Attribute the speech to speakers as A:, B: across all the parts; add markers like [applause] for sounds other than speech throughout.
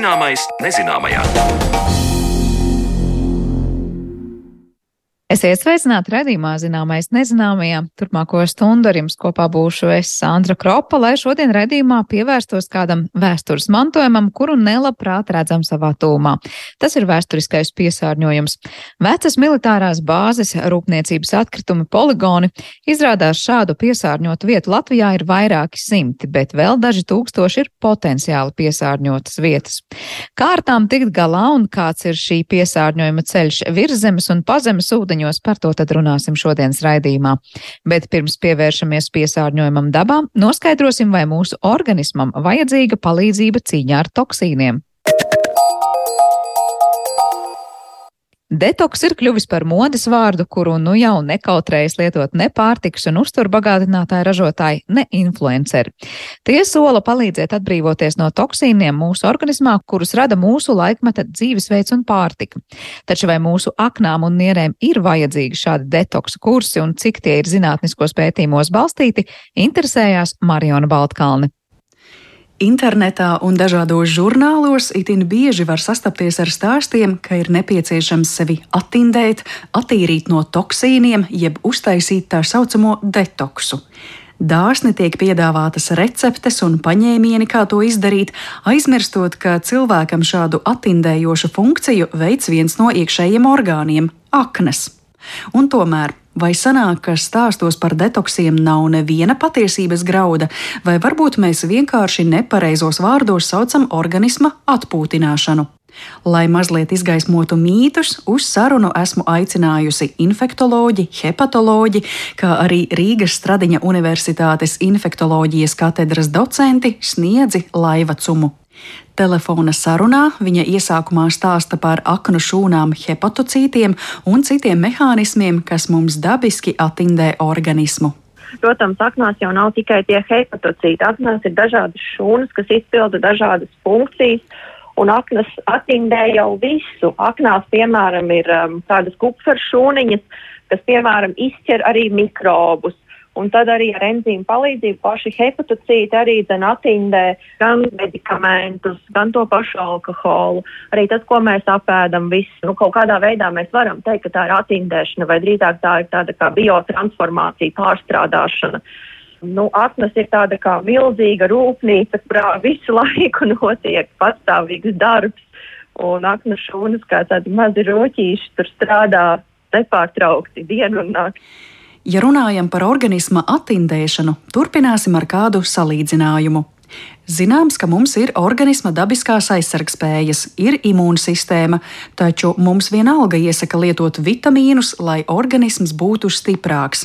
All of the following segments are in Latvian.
A: Zināmais nezināmajā.
B: Esiet sveicināti redzījumā, zināmais nezināmajā. Turpmāko stundu ar jums kopā būšu es Sandra Kropa, lai šodien redzījumā pievērstos kādam vēstures mantojumam, kuru nelabprāt redzam savā tūmā. Tas ir vēsturiskais piesārņojums. Vecas militārās bāzes, rūpniecības atkritumi, poligoni. Izrādās šādu piesārņotu vietu Latvijā ir vairāki simti, bet vēl daži tūkstoši ir potenciāli piesārņotas vietas. Kā ar tām tikt galā un kāds ir šī piesārņojuma ceļš virszemes un pazemes ūdeņos? Ūdeņos, par to tad runāsim šodienas raidījumā. Bet pirms pievēršamies piesārņojumam dabā, noskaidrosim, vai mūsu organismam vajadzīga palīdzība cīņā ar toksīniem. Detoks ir kļuvis par modes vārdu, kuru nu jau nekautrējas lietot ne pārtiks un uzturbagātinātāji ražotāji, ne influenceri. Tie sola palīdzēt atbrīvoties no toksīniem mūsu organismā, kurus rada mūsu laikmeta dzīvesveids un pārtika. Taču vai mūsu aknām un nierēm ir vajadzīgi šādi detoksu kursi un cik tie ir zinātniskos pētījumos balstīti, interesējās Mariona Baltkalne.
C: Internetā un dažādos žurnālos itin bieži var sastapties ar stāstiem, ka ir nepieciešams sevi attindēt, attīrīt no toksīniem, jeb uztaisīt tā saucamo detoksu. Dāsni tiek piedāvātas receptes un paņēmieni, kā to izdarīt, aizmirstot, ka cilvēkam šādu attindējošu funkciju veids viens no iekšējiem orgāniem - aknas. Un tomēr Vai sanāk, ka stāstos par detoksiem nav neviena patiesības grauda, vai varbūt mēs vienkārši nepareizos vārdos saucam organisma atpūtināšanu? Lai mazliet izgaismotu mītus, uz sarunu esmu aicinājusi infektoloģi, hepatoloģi, kā arī Rīgas Stradiņa Universitātes infektoloģijas katedras docenti Sniedzi Laivacumu. Telefona sarunā viņa iesākumā stāsta par aknu šūnām, hepatocītiem un citiem mehānismiem, kas mums dabiski attindē organismu.
D: Protams, aknās jau nav tikai tie hepatocīti. Aknās ir dažādas šūnas, kas izpilda dažādas funkcijas, un aknas attindē jau visu. Aknās, piemēram, ir um, tādas kupferšūniņas, kas, piemēram, izķer arī mikrobus. Un tad arī ar enzīmu palīdzību paši hepatocīti arī dzen attindē gan medikamentus, gan to pašu alkoholu. Arī tas, ko mēs apēdam, visu, nu, kaut kādā veidā mēs varam teikt, ka tā ir attindēšana, vai drīzāk tā ir tāda kā biotransformācija, pārstrādāšana. Nu, atnes ir tāda kā milzīga rūpnīca, kurā visu [laughs] laiku notiek pastāvīgs darbs, un aknu šūnas kā tādi mazi roķīši tur strādā nepārtraukti dienu un nakti.
C: Ja runājam par organisma attindēšanu, turpināsim ar kādu salīdzinājumu. Zināms, ka mums ir organisma dabiskās aizsargspējas, ir imūnsistēma, taču mums vienalga iesaka lietot vitamīnus, lai organisms būtu stiprāks.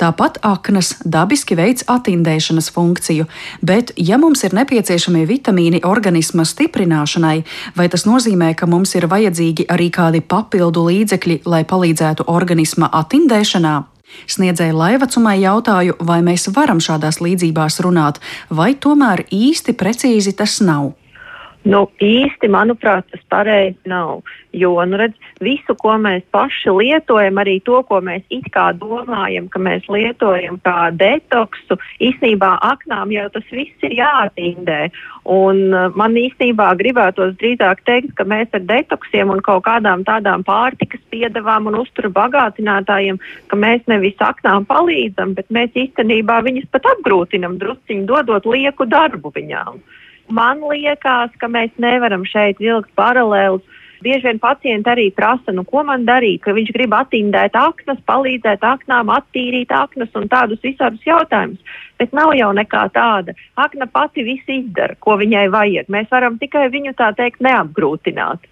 C: Tāpat aknas dabiski veids attindēšanas funkciju, bet, ja mums ir nepieciešamie vitamīni organisma stiprināšanai, vai tas nozīmē, ka mums ir vajadzīgi arī kādi papildu līdzekļi, lai palīdzētu organisma attindēšanā? Sniedzēja laivacumai jautāju, vai mēs varam šādās līdzībās runāt, vai tomēr īsti precīzi tas nav.
D: Nu, īsti, manuprāt, tas pareizi nav. Jo, nu, redz, visu, ko mēs paši lietojam, arī to, ko mēs it kā domājam, ka mēs lietojam kā detoksu, īstenībā aknām jau tas viss ir jāatindē. Un uh, man īstenībā gribētos drīzāk teikt, ka mēs ar detoksiem un kaut kādām tādām pārtikas piedevām un uzturu bagātinātājiem, ka mēs nevis aknām palīdzam, bet mēs īstenībā viņus pat apgrūtinam drusciņu, dodot lieku darbu viņām. Man liekas, ka mēs nevaram šeit vilkt paralēlus. Bieži vien pacienti arī prasa, nu, ko man darīt, ka viņš grib attindēt aknas, palīdzēt aknām, attīrīt aknas un tādus visādus jautājumus. Bet nav jau nekā tāda. Akna pati visu izdara, ko viņai vajag. Mēs varam tikai viņu tā teikt neapgrūtināt.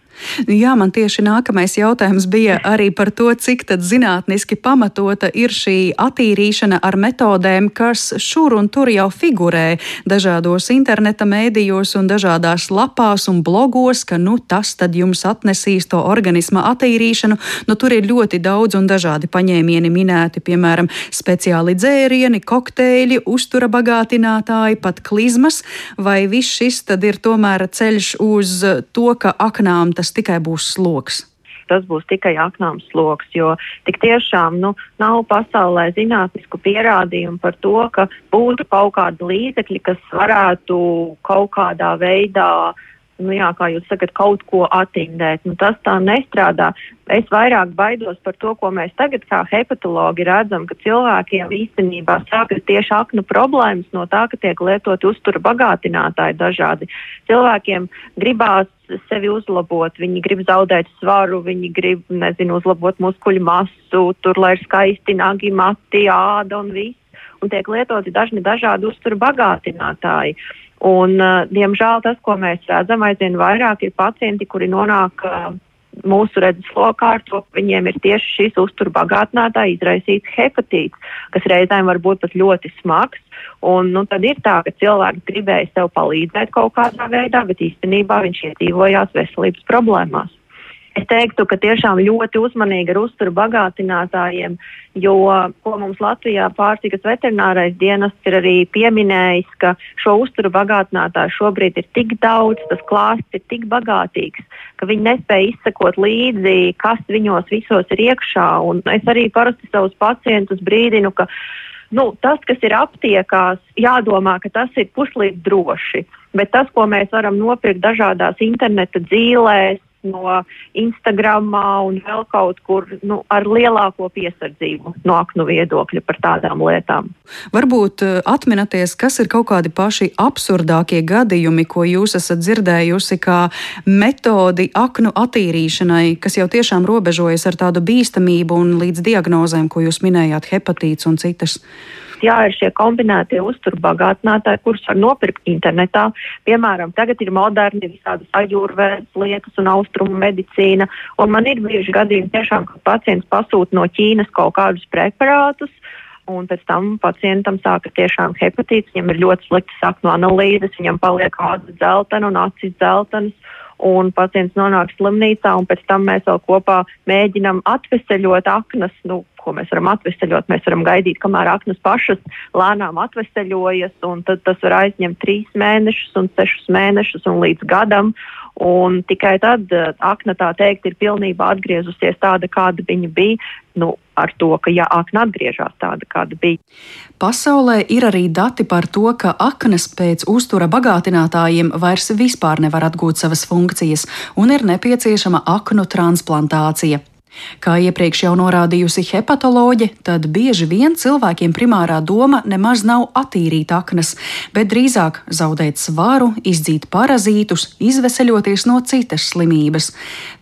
C: Jā, man tieši nākamais jautājums bija arī par to, cik zinātniski pamatota ir šī attīrīšana ar metodēm, kas šur un tur jau figurē dažādos interneta mēdījos un dažādās lapās un blogos, ka nu, tas tad jums atnesīs to organisma attīrīšanu. Nu, tur ir ļoti daudz un dažādi paņēmieni minēti, piemēram, speciāli dzērieni, kokteļi, uztura bagātinātāji, pat klizmas, vai viss šis tad ir tomēr ceļš uz to, ka aknām tas tas tikai būs sloks.
D: Tas būs tikai aknāms sloks, jo tik tiešām nu, nav pasaulē zinātnisku pierādījumu par to, ka būtu kaut kādi līdzekļi, kas varētu kaut kādā veidā nu jā, kā jūs sakat, kaut ko attindēt. Nu, tas tā nestrādā. Es vairāk baidos par to, ko mēs tagad kā hepatologi redzam, ka cilvēkiem īstenībā sākas tieši aknu problēmas no tā, ka tiek lietot uztura bagātinātāji dažādi. Cilvēkiem gribās sevi uzlabot, viņi grib zaudēt svaru, viņi grib, nezinu, uzlabot muskuļu masu, tur lai ir skaisti nagi, mati, āda un viss. Un tiek lietoti dažni dažādi uztura bagātinātāji. Un, uh, diemžēl tas, ko mēs redzam, aizvien vairāk ir pacienti, kuri nonāk uh, mūsu redzes lokā ar to, ka viņiem ir tieši šis uzturbagātinātāji izraisīts hepatīts, kas reizēm var būt pat ļoti smags. Un, nu, tad ir tā, ka cilvēks gribēja sev palīdzēt kaut kādā veidā, bet īstenībā viņš iedzīvojās veselības problēmās. Es teiktu, ka tiešām ļoti uzmanīgi ar uzturu bagātinātājiem, jo, ko mums Latvijā pārtikas veterinārais dienests ir arī pieminējis, ka šo uzturu bagātinātāju šobrīd ir tik daudz, tas klāsts ir tik bagātīgs, ka viņi nespēja izsekot līdzi, kas viņos visos ir iekšā. Un es arī parasti savus pacientus brīdinu, ka nu, tas, kas ir aptiekās, jādomā, ka tas ir puslīdz droši. Bet tas, ko mēs varam nopirkt dažādās interneta dzīvēs, no Instagramā un vēl kaut kur nu, ar lielāko piesardzību no aknu viedokļa par tādām lietām.
C: Varbūt eh, atminaties, kas ir kaut kādi paši absurdākie gadījumi, ko jūs esat dzirdējusi kā metodi aknu attīrīšanai, kas jau tiešām robežojas ar tādu bīstamību un līdz diagnozēm, ko jūs minējāt, hepatīts un citas
D: jā, ir šie kombinētie uzturbagātinātāji, kurus var nopirkt internetā. Piemēram, tagad ir moderni visādas ajūrvēdas lietas un austrumu medicīna. Un man ir bijuši gadījumi tiešām, ka pacients pasūta no Ķīnas kaut kādus preparātus. Un pēc tam pacientam sākas tiešām hepatīts, viņam ir ļoti slikta saknu analīzes, viņam paliek āda dzeltena un acis dzeltenas un pacients nonāk slimnīcā, un pēc tam mēs vēl kopā mēģinam atveseļot aknas, nu, ko mēs varam atveseļot. Mēs varam gaidīt, kamēr aknas pašas lēnām atveseļojas, un tas var aizņemt trīs mēnešus, un sešus mēnešus un līdz gadam. Un tikai tad uh, akna tā teikt ir pilnībā atgriezusies tāda, kāda viņa bija. Nu, ar to, ka ja akna atgriežas tāda, kāda bija.
C: Pasaulē ir arī dati par to, ka aknas pēc uztura bagātinātājiem vairs vispār nevar atgūt savas funkcijas un ir nepieciešama aknu transplantācija. Kā iepriekš jau norādījusi hepatoloģe, tad bieži vien cilvēkiem primārā doma nemaz nav attīrīt aknas, bet drīzāk zaudēt svaru, izdzīt parazītus, izveseļoties no citas slimības.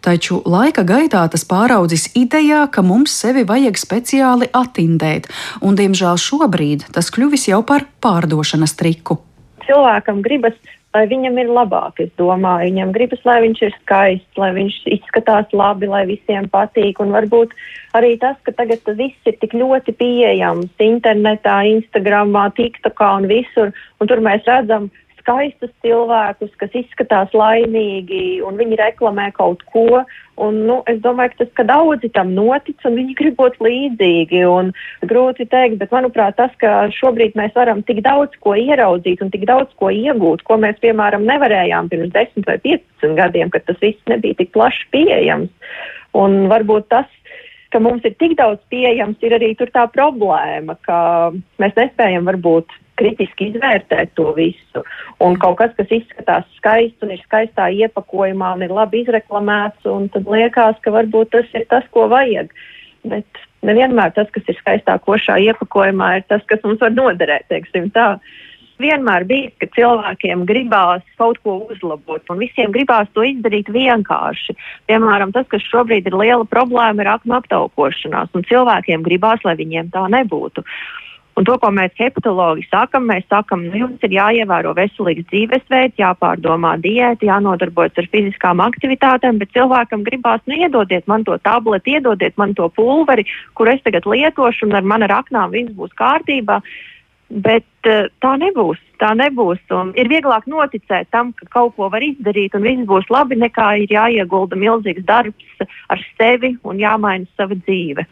C: Taču laika gaitā tas pāraudzis idejā, ka mums sevi vajag speciāli attindēt, un diemžēl šobrīd tas kļuvis jau par pārdošanas triku.
D: Cilvēkam gribas lai viņam ir labāk. Es domāju, viņam gribas, lai viņš ir skaists, lai viņš izskatās labi, lai visiem patīk. Un varbūt arī tas, ka tagad viss ir tik ļoti pieejams internetā, Instagramā, TikTokā un visur, un tur mēs redzam skaistus cilvēkus, kas izskatās laimīgi, un viņi reklamē kaut ko. Un, nu, es domāju, ka tas, ka daudzi tam notic, un viņi grib būt līdzīgi, un grūti teikt, bet manuprāt, tas, ka šobrīd mēs varam tik daudz ko ieraudzīt un tik daudz ko iegūt, ko mēs, piemēram, nevarējām pirms 10 vai 15 gadiem, kad tas viss nebija tik plaši pieejams. Un varbūt tas, ka mums ir tik daudz pieejams, ir arī tā problēma, ka mēs nespējam varbūt kritiski izvērtēt to visu. Un kaut kas, kas izskatās skaists un ir skaistā iepakojumā un ir labi izreklamēts, un tad liekas, ka varbūt tas ir tas, ko vajag. Bet nevienmēr tas, kas ir skaistā košā iepakojumā, ir tas, kas mums var noderēt, teiksim tā. Vienmēr bijis, ka cilvēkiem gribās kaut ko uzlabot, un visiem gribās to izdarīt vienkārši. Piemēram, tas, kas šobrīd ir liela problēma, ir aknu aptaukošanās, un cilvēkiem gribās, lai viņiem tā nebūtu. Un to, ko mēs hepatologi sakam, mēs sakam, nu, jums ir jāievēro veselīgs dzīvesveids, jāpārdomā diēta, jānodarbojas ar fiziskām aktivitātēm, bet cilvēkam gribās, nu, iedodiet man to tableti, iedodiet man to pulveri, kur es tagad lietošu, un ar mani raknām viss būs kārtībā. Bet uh, tā nebūs. Tā nebūs. Un ir vieglāk noticēt tam, ka kaut ko var izdarīt un viss būs labi, nekā ir jāiegulda milzīgs darbs ar sevi un jāmaina sava dzīve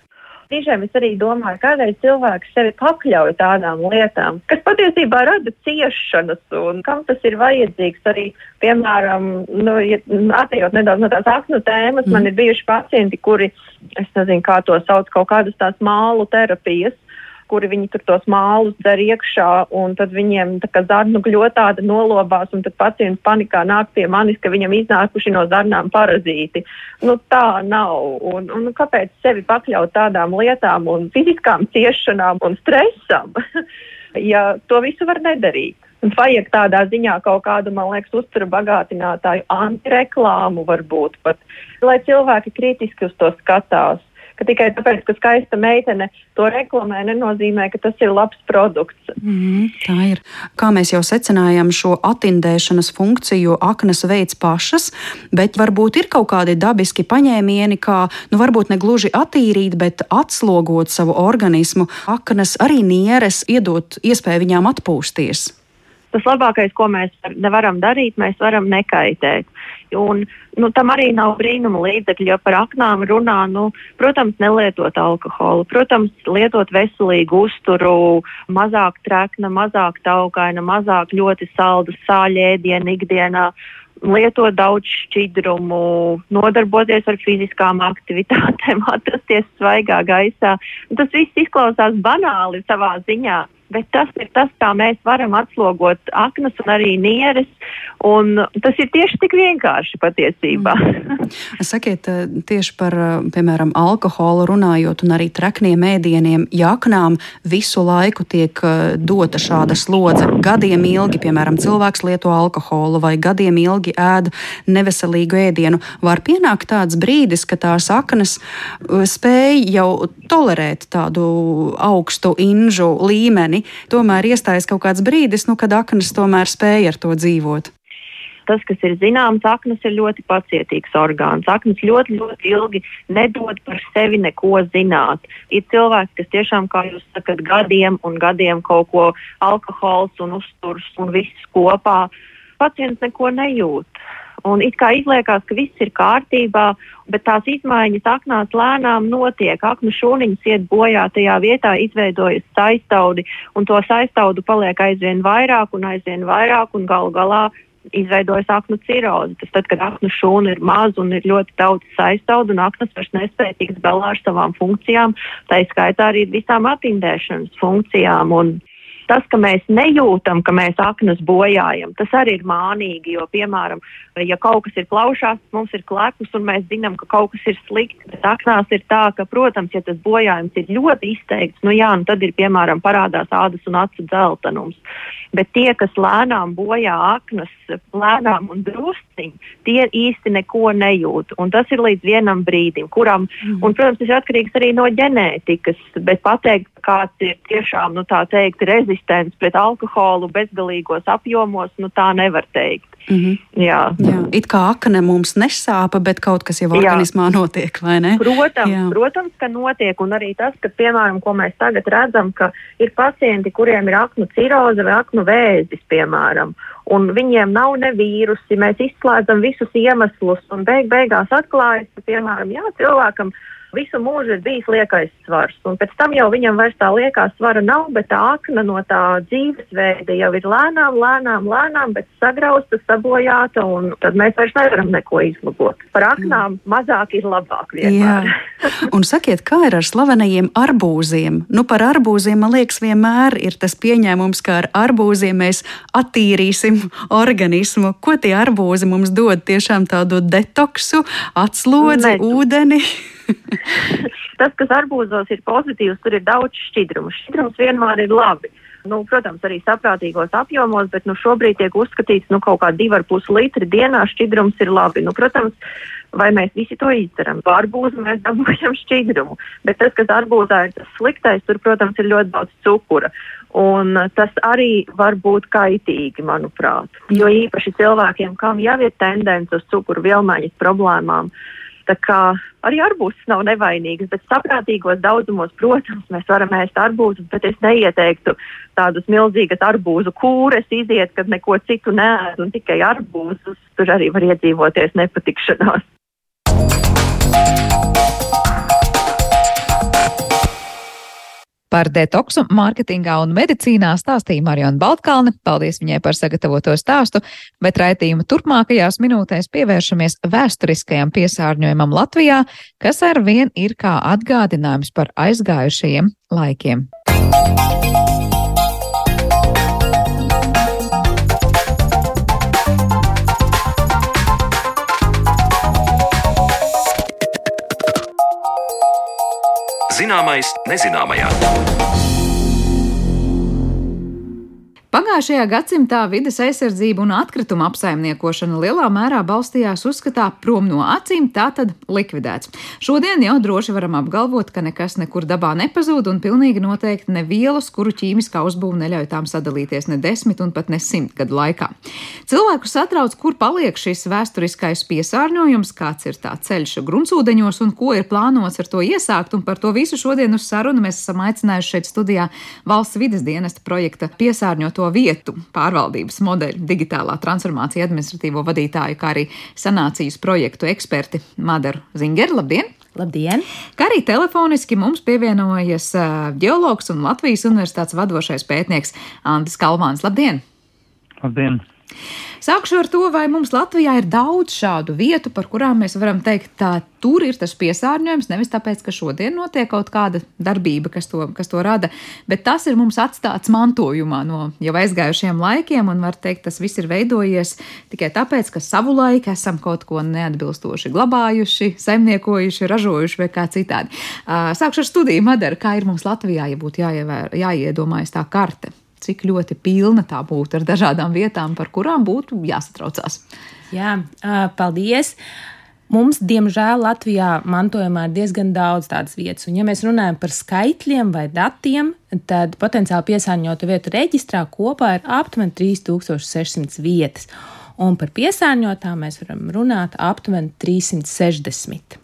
D: brīžiem es arī domāju, kādreiz cilvēks sevi pakļauj tādām lietām, kas patiesībā rada ciešanas, un kam tas ir vajadzīgs. Arī, piemēram, nu, ja, atejot nedaudz no tās aknu tēmas, mm. man ir bijuši pacienti, kuri, es nezinu, kā to sauc, kaut kādas tās mālu terapijas. Kuri viņi tur tos mālus dzer iekšā, un tad viņiem tā kā zarnu gļotāda nolobās, un tad pacients panikā nāk pie manis, ka viņam iznākuši no zarnām parazīti. Nu, tā nav. Un, un kāpēc sevi pakļaut tādām lietām un fiziskām ciešanām un stresam, [laughs] ja to visu var nedarīt? Vajag tādā ziņā kaut kādu, man liekas, uzturu bagātinātāju antireklāmu varbūt pat, lai cilvēki kritiski uz to skatās ka tikai tāpēc, ka skaista meitene to reklamē, nenozīmē, ka tas ir labs produkts.
C: Mm, tā ir. Kā mēs jau secinājām, šo atindēšanas funkciju aknas veids pašas, bet varbūt ir kaut kādi dabiski paņēmieni, kā, nu, varbūt ne gluži attīrīt, bet atslogot savu organismu. Aknas arī nieres iedot iespēju viņām atpūsties
D: tas labākais, ko mēs varam darīt, mēs varam nekaitēt. Un, nu, tam arī nav brīnuma līdzekļi, jo par aknām runā, nu, protams, nelietot alkoholu, protams, lietot veselīgu uzturu, mazāk trekna, mazāk taukaina, mazāk ļoti saldu sāļēdienu ikdienā lietot daudz šķidrumu, nodarboties ar fiziskām aktivitātēm, [laughs] atrasties svaigā gaisā. Tas viss izklausās banāli savā ziņā, bet tas ir tas, kā mēs varam atslogot aknas un arī nieres. Un tas ir tieši tik vienkārši patiesībā. [laughs]
C: Sakiet, eh, tieši par, eh, piemēram, alkoholu runājot un arī trekniem ēdieniem, ja aknām visu laiku tiek eh, dota šāda slodze, gadiem ilgi, piemēram, cilvēks lieto alkoholu vai gadiem ilgi ēd neveselīgu ēdienu, var pienākt tāds brīdis, ka tās aknas spēj jau tolerēt tādu augstu inžu līmeni, tomēr iestājas kaut kāds brīdis, nu, kad aknas tomēr spēja ar to dzīvot
D: tas, kas ir zināms, aknas ir ļoti pacietīgs orgāns. Aknas ļoti, ļoti ilgi nedod par sevi neko zināt. Ir cilvēki, kas tiešām, kā jūs sakat, gadiem un gadiem kaut ko alkohols un uzturs un viss kopā. Pacients neko nejūt. Un it kā izliekās, ka viss ir kārtībā, bet tās izmaiņas aknās lēnām notiek. Aknu šūniņas iet bojā tajā vietā, izveidojas saistaudi, un to saistaudu paliek aizvien vairāk un aizvien vairāk, un galu galā izveidojas aknu ciroze. Tas tad, kad aknu šūna ir maza un ir ļoti daudz saistaudu, un aknas vairs nespēja tikt galā ar savām funkcijām, tā izskaitā arī visām atindēšanas funkcijām. Un Tas, ka mēs nejūtam, ka mēs aknas bojājam, tas arī ir mānīgi. Jo, piemēram, ja kaut kas ir plaušās, mums ir klepus un mēs zinām, ka kaut kas ir slikti. Bet aknās ir tā, ka, protams, ja tas bojājums ir ļoti izteikts, nu jā, nu tad ir piemēram parādās ādas un acu dzeltenums. Bet tie, kas lēnām bojā aknas, lēnām un drusciņi, tie īsti neko nejūt. Un tas ir līdz vienam brīdim, kuram, mm. un, protams, tas ir atkarīgs arī no ģenētikas, bet pateikt, kāds ir tiešām, nu tā teikt, rezistents pret alkoholu bezgalīgos apjomos, nu tā nevar teikt. Mm -hmm. Jā.
C: Jā. It kā akne mums nesāpa, bet kaut kas jau organismā Jā. notiek, vai ne?
D: Protams, Jā. protams, ka notiek. Un arī tas, ka, piemēram, ko mēs tagad redzam, ka ir pacienti, kuriem ir aknu ciroze vai aknu vēzis, piemēram. Un viņiem nav ne vīrusi, mēs izslēdzam visus iemeslus, un beig beigās atklājas, ka, piemēram, jā, cilvēkam ir visu mūžu ir bijis liekais svars. Un pēc tam jau viņam vairs tā liekā svara nav, bet tā akna no tā dzīvesveida jau ir lēnām, lēnām, lēnām, bet sagrausta, sabojāta, un tad mēs vairs nevaram neko izlabot. Par aknām mm. mazāk ir labāk vienmēr.
C: un sakiet, kā ir ar slavenajiem arbūziem? Nu, par arbūziem, man liekas, vienmēr ir tas pieņēmums, ka ar arbūziem mēs attīrīsim organismu. Ko tie arbūzi mums dod? Tiešām tādu detoksu, atslodzi, Nedod. ūdeni. [laughs] [laughs]
D: Tas, kas arbūzos ir pozitīvs, tur ir daudz šķidrumu. Šķidrums vienmēr ir labi. Nu, protams, arī saprātīgos apjomos, bet nu, šobrīd tiek uzskatīts, ka nu, kaut kā 2,5 litri dienā šķidrums ir labi. Nu, protams, vai mēs visi to izdarām? Arbūzu mēs dabūjam šķidrumu, bet tas, kas arbūzā ir tas sliktais, tur, protams, ir ļoti daudz cukura. Un tas arī var būt kaitīgi, manuprāt. Jo īpaši cilvēkiem, kam jau ir tendence uz cukuru vielmaiņas problēmām, uh, Tā kā arī arbūzs nav nevainīgs, bet saprātīgos daudzumos, protams, mēs varam ēst arbūzus, bet es neieteiktu tādas milzīgas arbūzu kūres iziet, kad neko citu nē, un tikai arbūzus. Tur arī var iedzīvoties nepatikšanās.
B: Par detoksu mārketingā un medicīnā stāstīja Mariona Baltkalne. Paldies viņai par sagatavoto stāstu, bet raidījuma turpmākajās minūtēs pievēršamies vēsturiskajam piesārņojumam Latvijā, kas ar vien ir kā atgādinājums par aizgājušajiem laikiem.
A: Zināmais nezināmajā.
B: Pagājušajā gadsimtā vides aizsardzība un atkrituma apsaimniekošana lielā mērā balstījās uzskatā prom no acīm, tātad likvidēts. Šodien jau droši varam apgalvot, ka nekas nekur dabā nepazūd un pilnīgi noteikti ne vielas, kuru ķīmiskā uzbūve neļauj tām sadalīties ne desmit un pat ne simt gadu laikā. Cilvēku satrauc, kur paliek šis vēsturiskais piesārņojums, kāds ir tā ceļš gruntsūdeņos un ko ir plānots ar to iesākt, un par to visu šodien uz sarunu mēs esam aicinājuši šeit studijā valsts vides dienesta projekta piesārņot to vietu pārvaldības modeļu, digitālā transformācija administratīvo vadītāju, kā arī sanācijas projektu eksperti Madaru Zingeru. Labdien!
E: Labdien!
B: Kā arī telefoniski mums pievienojas ģeologs un Latvijas universitātes vadošais pētnieks Andris Kalvāns. Labdien!
F: Labdien!
B: Sākšu ar to, vai mums Latvijā ir daudz šādu vietu, par kurām mēs varam teikt, tā tur ir tas piesārņojums. Nevis tāpēc, ka šodien notiek kaut kāda darbība, kas to, kas to rada, bet tas ir mums atstāts mantojumā no jau aizgājušiem laikiem, un var teikt, tas viss ir veidojies tikai tāpēc, ka savulaik esam kaut ko neatbilstoši glabājuši, saimniekojuši, ražojuši vai kā citādi. Sākšu ar studiju, Madara, kā ir mums Latvijā, ja būtu jāievēr, jāiedomājas tā karte cik ļoti pilna tā būtu ar dažādām vietām, par kurām būtu jāsatraucās.
E: Jā, paldies! Mums, diemžēl, Latvijā mantojumā ir diezgan daudz tādas vietas. Un, ja mēs runājam par skaitļiem vai datiem, tad potenciāli piesārņotu vietu reģistrā kopā ir aptuveni 3600 vietas. Un par piesārņotām mēs varam runāt aptuveni 360.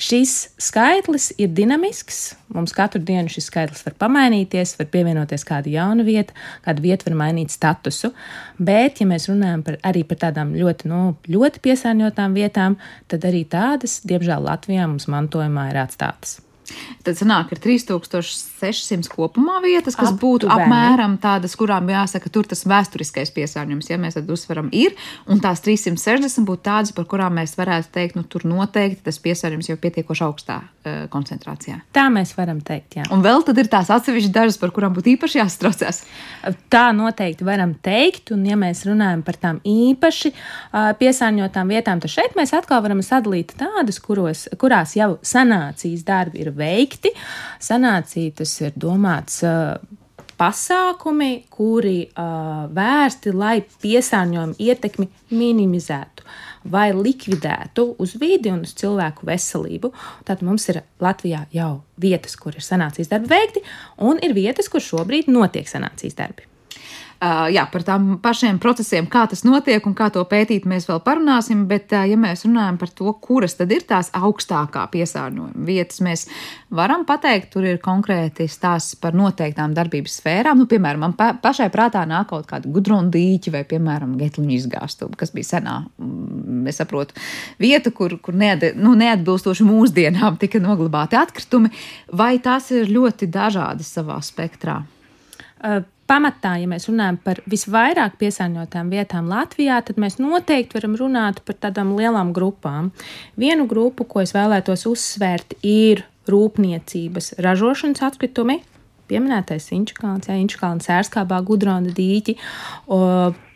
E: Šis skaitlis ir dinamisks. Mums katru dienu šis skaitlis var pamainīties, var pievienoties kāda jauna vieta, kāda vieta var mainīt statusu. Bet, ja mēs runājam par, arī par tādām ļoti, nu, ļoti piesārņotām vietām, tad arī tādas, diemžēl, Latvijā mums mantojumā ir atstātas.
B: Tad sanāk, ir 3600 kopumā vietas, kas Aptuveni. būtu apmēram tādas, kurām jāsaka, tur tas vēsturiskais piesārņojums, ja mēs tad uzsveram, ir. Un tās 360 būtu tādas, par kurām mēs varētu teikt, nu tur noteikti tas piesārņojums jau pietiekoši augstā uh, koncentrācijā.
E: Tā mēs varam teikt, jā.
B: Un vēl tad ir tās atsevišķas dažas, par kurām būtu īpaši jāstraucās.
E: Tā noteikti varam teikt, un ja mēs runājam par tām īpaši uh, piesārņotām vietām, tad šeit mēs atkal varam sadalīt tādas, kuros, kurās jau sanācijas darbi ir veikti. Sanācija tas ir domāts. Pasākumi, kuri uh, vērsti, lai piesārņojuma ietekmi minimizētu vai likvidētu uz vidi un uz cilvēku veselību. Tad mums ir Latvijā jau vietas, kur ir sanācijas darbi veikti, un ir vietas, kur šobrīd notiek sanācijas darbi.
B: Uh, jā, par tām pašiem procesiem, kā tas notiek un kā to pētīt, mēs vēl parunāsim. Bet, uh, ja mēs runājam par to, kuras tad ir tās augstākā piesārņojuma vietas, mēs varam pateikt, tur ir konkrēti stāsts par noteiktām darbības sfērām. Nu, piemēram, man pa, pašai prātā nāk kaut kāda gudruna dīķa vai, piemēram, getliņu izgāstuve, kas bija senā, mm, es saprotu, vieta, kur, kur neat, nu, neatbilstoši mūsdienām tika noglabāti atkritumi, vai tās ir ļoti dažādas savā spektrā?
E: Uh, pamatā, ja mēs runājam par visvairāk piesārņotām vietām Latvijā, tad mēs noteikti varam runāt par tādām lielām grupām. Vienu grupu, ko es vēlētos uzsvērt, ir rūpniecības ražošanas atkritumi. Pieminētais Inčukāns, Jā, Inčukāns, Sērskābā, Gudrona dīķi, o,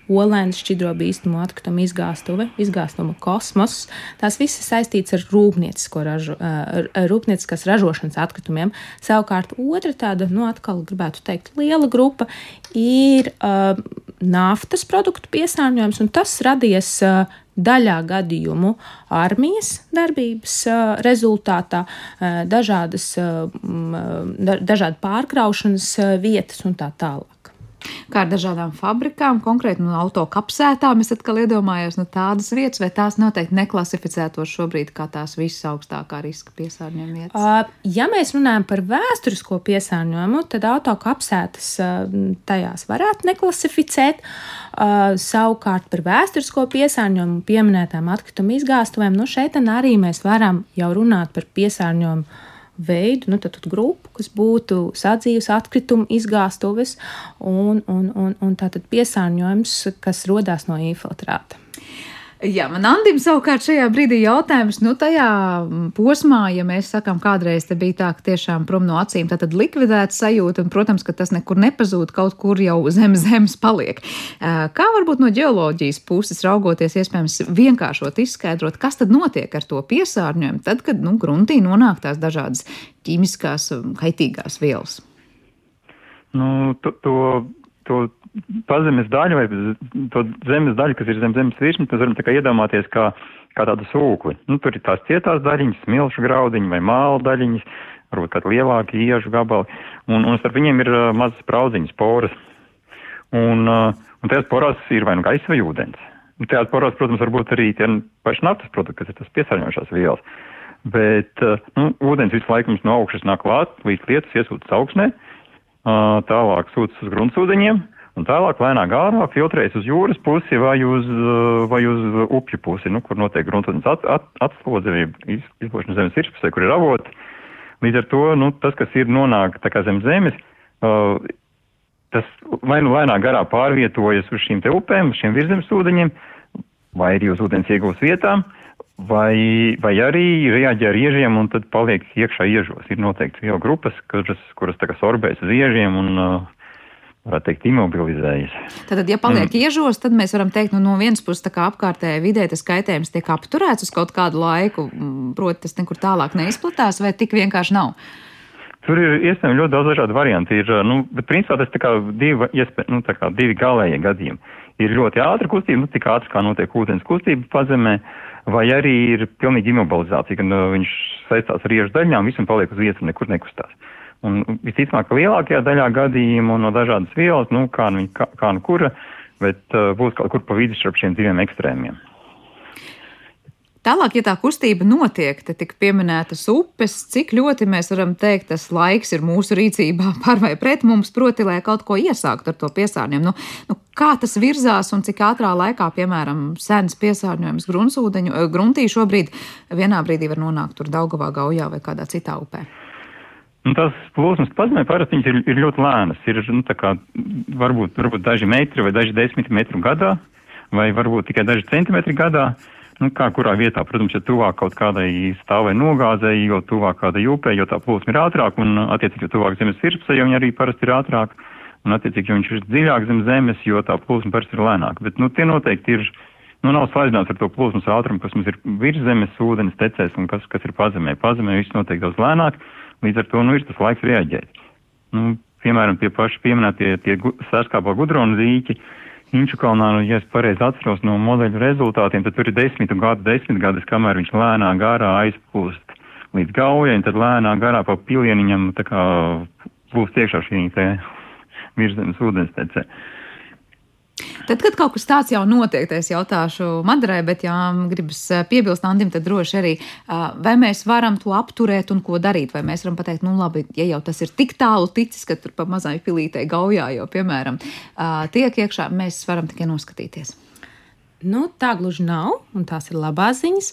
E: olēnas šķidro bīstamo atkritumu izgāstuve, izgāstuma kosmos. Tās visas saistītas ar ražu, ar rūpnieciskās ražošanas atkritumiem. Savukārt otra tāda, nu atkal gribētu teikt, liela grupa ir uh, naftas produktu piesārņojums, un tas radies uh, daļā gadījumu armijas darbības rezultātā, dažādas, dažādi pārkraušanas vietas un tā tālāk
B: kā ar dažādām fabrikām, konkrēti no autokapsētām. Es atkal iedomājos, nu, tādas vietas, vai tās noteikti neklasificētos šobrīd kā tās visaugstākā riska piesārņojuma vietas.
E: Uh, ja mēs runājam par vēsturisko piesārņojumu, tad autokapsētas uh, tajās varētu neklasificēt. Uh, savukārt par vēsturisko piesārņojumu pieminētām atkritumu izgāstuvēm, nu šeit arī mēs varam jau runāt par piesārņojumu veidu, nu, tad, tad grupu, kas būtu sadzīves atkritumu izgāstuves un, un, un, un tātad piesārņojums, kas rodās no infiltrāta.
B: Jā, man Andim savukārt šajā brīdī jautājums, nu tajā posmā, ja mēs sakām, kādreiz te bija tā, ka tiešām prom no acīm, tad likvidēta sajūta, un, protams, ka tas nekur nepazūd, kaut kur jau zem zemes paliek. Kā varbūt no ģeoloģijas puses raugoties, iespējams, vienkāršot izskaidrot, kas tad notiek ar to piesārņojumu, tad, kad, nu, gruntī nonāk tās dažādas ķīmiskās kaitīgās vielas?
F: Nu, to, to, to pazemes daļu vai to zemes daļu, kas ir zem zemes virsmas, mēs varam tā kā iedomāties kā, kā tādu sūkli. Nu, tur ir tās cietās daļiņas, smilšu graudiņi vai māla daļiņas, varbūt kādi lielāki iežu gabali, un, un starp viņiem ir uh, mazas spraudziņas, poras. Un, uh, un tajās porās ir vai nu gaisa vai ūdens. Un tajās porās, protams, var būt arī tie paši naftas produkti, kas ir tas piesārņojošās vielas. Bet uh, nu, ūdens visu laiku mums no augšas nāk klāt, līdz lietas iesūtas augsnē, tālāk sūtas uz gruntsūdeņiem, Un tālāk lēnāk gārāk filtrējas uz jūras pusi vai uz, eh, vai uz upju pusi, nu, kur notiek gruntsūdens at, at, atslodze, izplošana zemes virspusē, kur ir avoti. Līdz ar to, nu, tas, kas ir nonāk zem zemes, uh, tas vai nu lēnāk garā pārvietojas uz šīm te upēm, uz šiem virzemes ūdeņiem, vai arī uz ūdens iegūs vietām, vai, vai arī reaģē ar iežiem un tad paliek iekšā iežos. Ir noteikti vielu grupas, kuras, kuras tā kā sorbēs uz iežiem un uh, varētu teikt, imobilizējas.
B: Tad, ja paliek mm. iežos, tad mēs varam teikt, nu, no vienas puses, tā kā apkārtējā vidē tas kaitējums tiek apturēts uz kaut kādu laiku, mm, proti, tas nekur tālāk neizplatās, vai tik vienkārši nav.
F: Tur ir iespējams ļoti daudz dažādu variantu. Ir, nu, bet principā tas ir divi, iespēj, nu, divi galējie gadījumi. Ir ļoti ātra kustība, nu, tik ātri kā notiek ūdens kustība pazemē, vai arī ir pilnīgi imobilizācija, kad nu, viņš saistās ar iežu daļām, visam paliek uz vietas un nekur nekustās. Un visticamāk, ka lielākajā daļā gadījumu no dažādas vielas, nu, kā nu, kā, kā nu kura, bet uh, būs kaut kur pa vidu starp šiem diviem ekstrēmiem.
B: Tālāk, ja tā kustība notiek, tad tik pieminētas upes, cik ļoti mēs varam teikt, tas laiks ir mūsu rīcībā [laughs] par vai pret mums, proti, lai kaut ko iesākt ar to piesārņojumu. Nu, nu, kā tas virzās un cik ātrā laikā, piemēram, sens piesārņojums grunsūdeņu, eh, gruntī šobrīd vienā brīdī var nonākt tur Daugavā, Gaujā vai kādā citā upē?
F: Un tās plūsmas pazemē parasti ir, ir ļoti lēnas. Ir nu, kā, varbūt, varbūt daži metri vai daži desmit metru gadā, vai varbūt tikai daži centimetri gadā. Nu, kā kurā vietā, protams, ja tuvāk kaut kādai stāvai nogāzēji, jo tuvāk kādai upē, jo tā plūsma ir ātrāka, un attiecīgi, jo tuvāk zemes virsmē, jo viņa arī parasti ir ātrāka, un attiecīgi, jo viņš ir dziļāk zem zemes, jo tā plūsma parasti ir lēnāka. Bet, nu, tie noteikti ir, nu, nav salīdzināts ar to plūsmas ātrumu, kas mums ir virs zemes, ūdens tecēs un kas, kas ir pazemē. Pazemē viss notiek daudz lēnāk. Līdz ar to nu, ir tas laiks reaģēt. Nu, piemēram, tie paši pieminētie tie sērskāpā gudrona zīķi. Inču kalnā, nu, ja es pareizi atceros no modeļu rezultātiem, tad tur ir desmit gadu, desmit gadus, kamēr viņš lēnā garā aizplūst līdz gaujai, un tad lēnā garā pa pilieniņam tā kā plūst iekšā šī te [laughs] virzemes ūdenstecē. Uh,
B: Tad, kad kaut kas tāds jau notiek, es jautāšu Madarai, bet, ja gribas eh, piebilst Andim, tad droši arī, eh, vai mēs varam to apturēt un ko darīt, vai mēs varam pateikt, nu labi, ja jau tas ir tik tālu ticis, ka tur pa mazai pilītei gaujā jau, piemēram, eh, tiek iekšā, mēs varam tikai noskatīties.
E: Nu, tā gluži nav, un tās ir labās ziņas,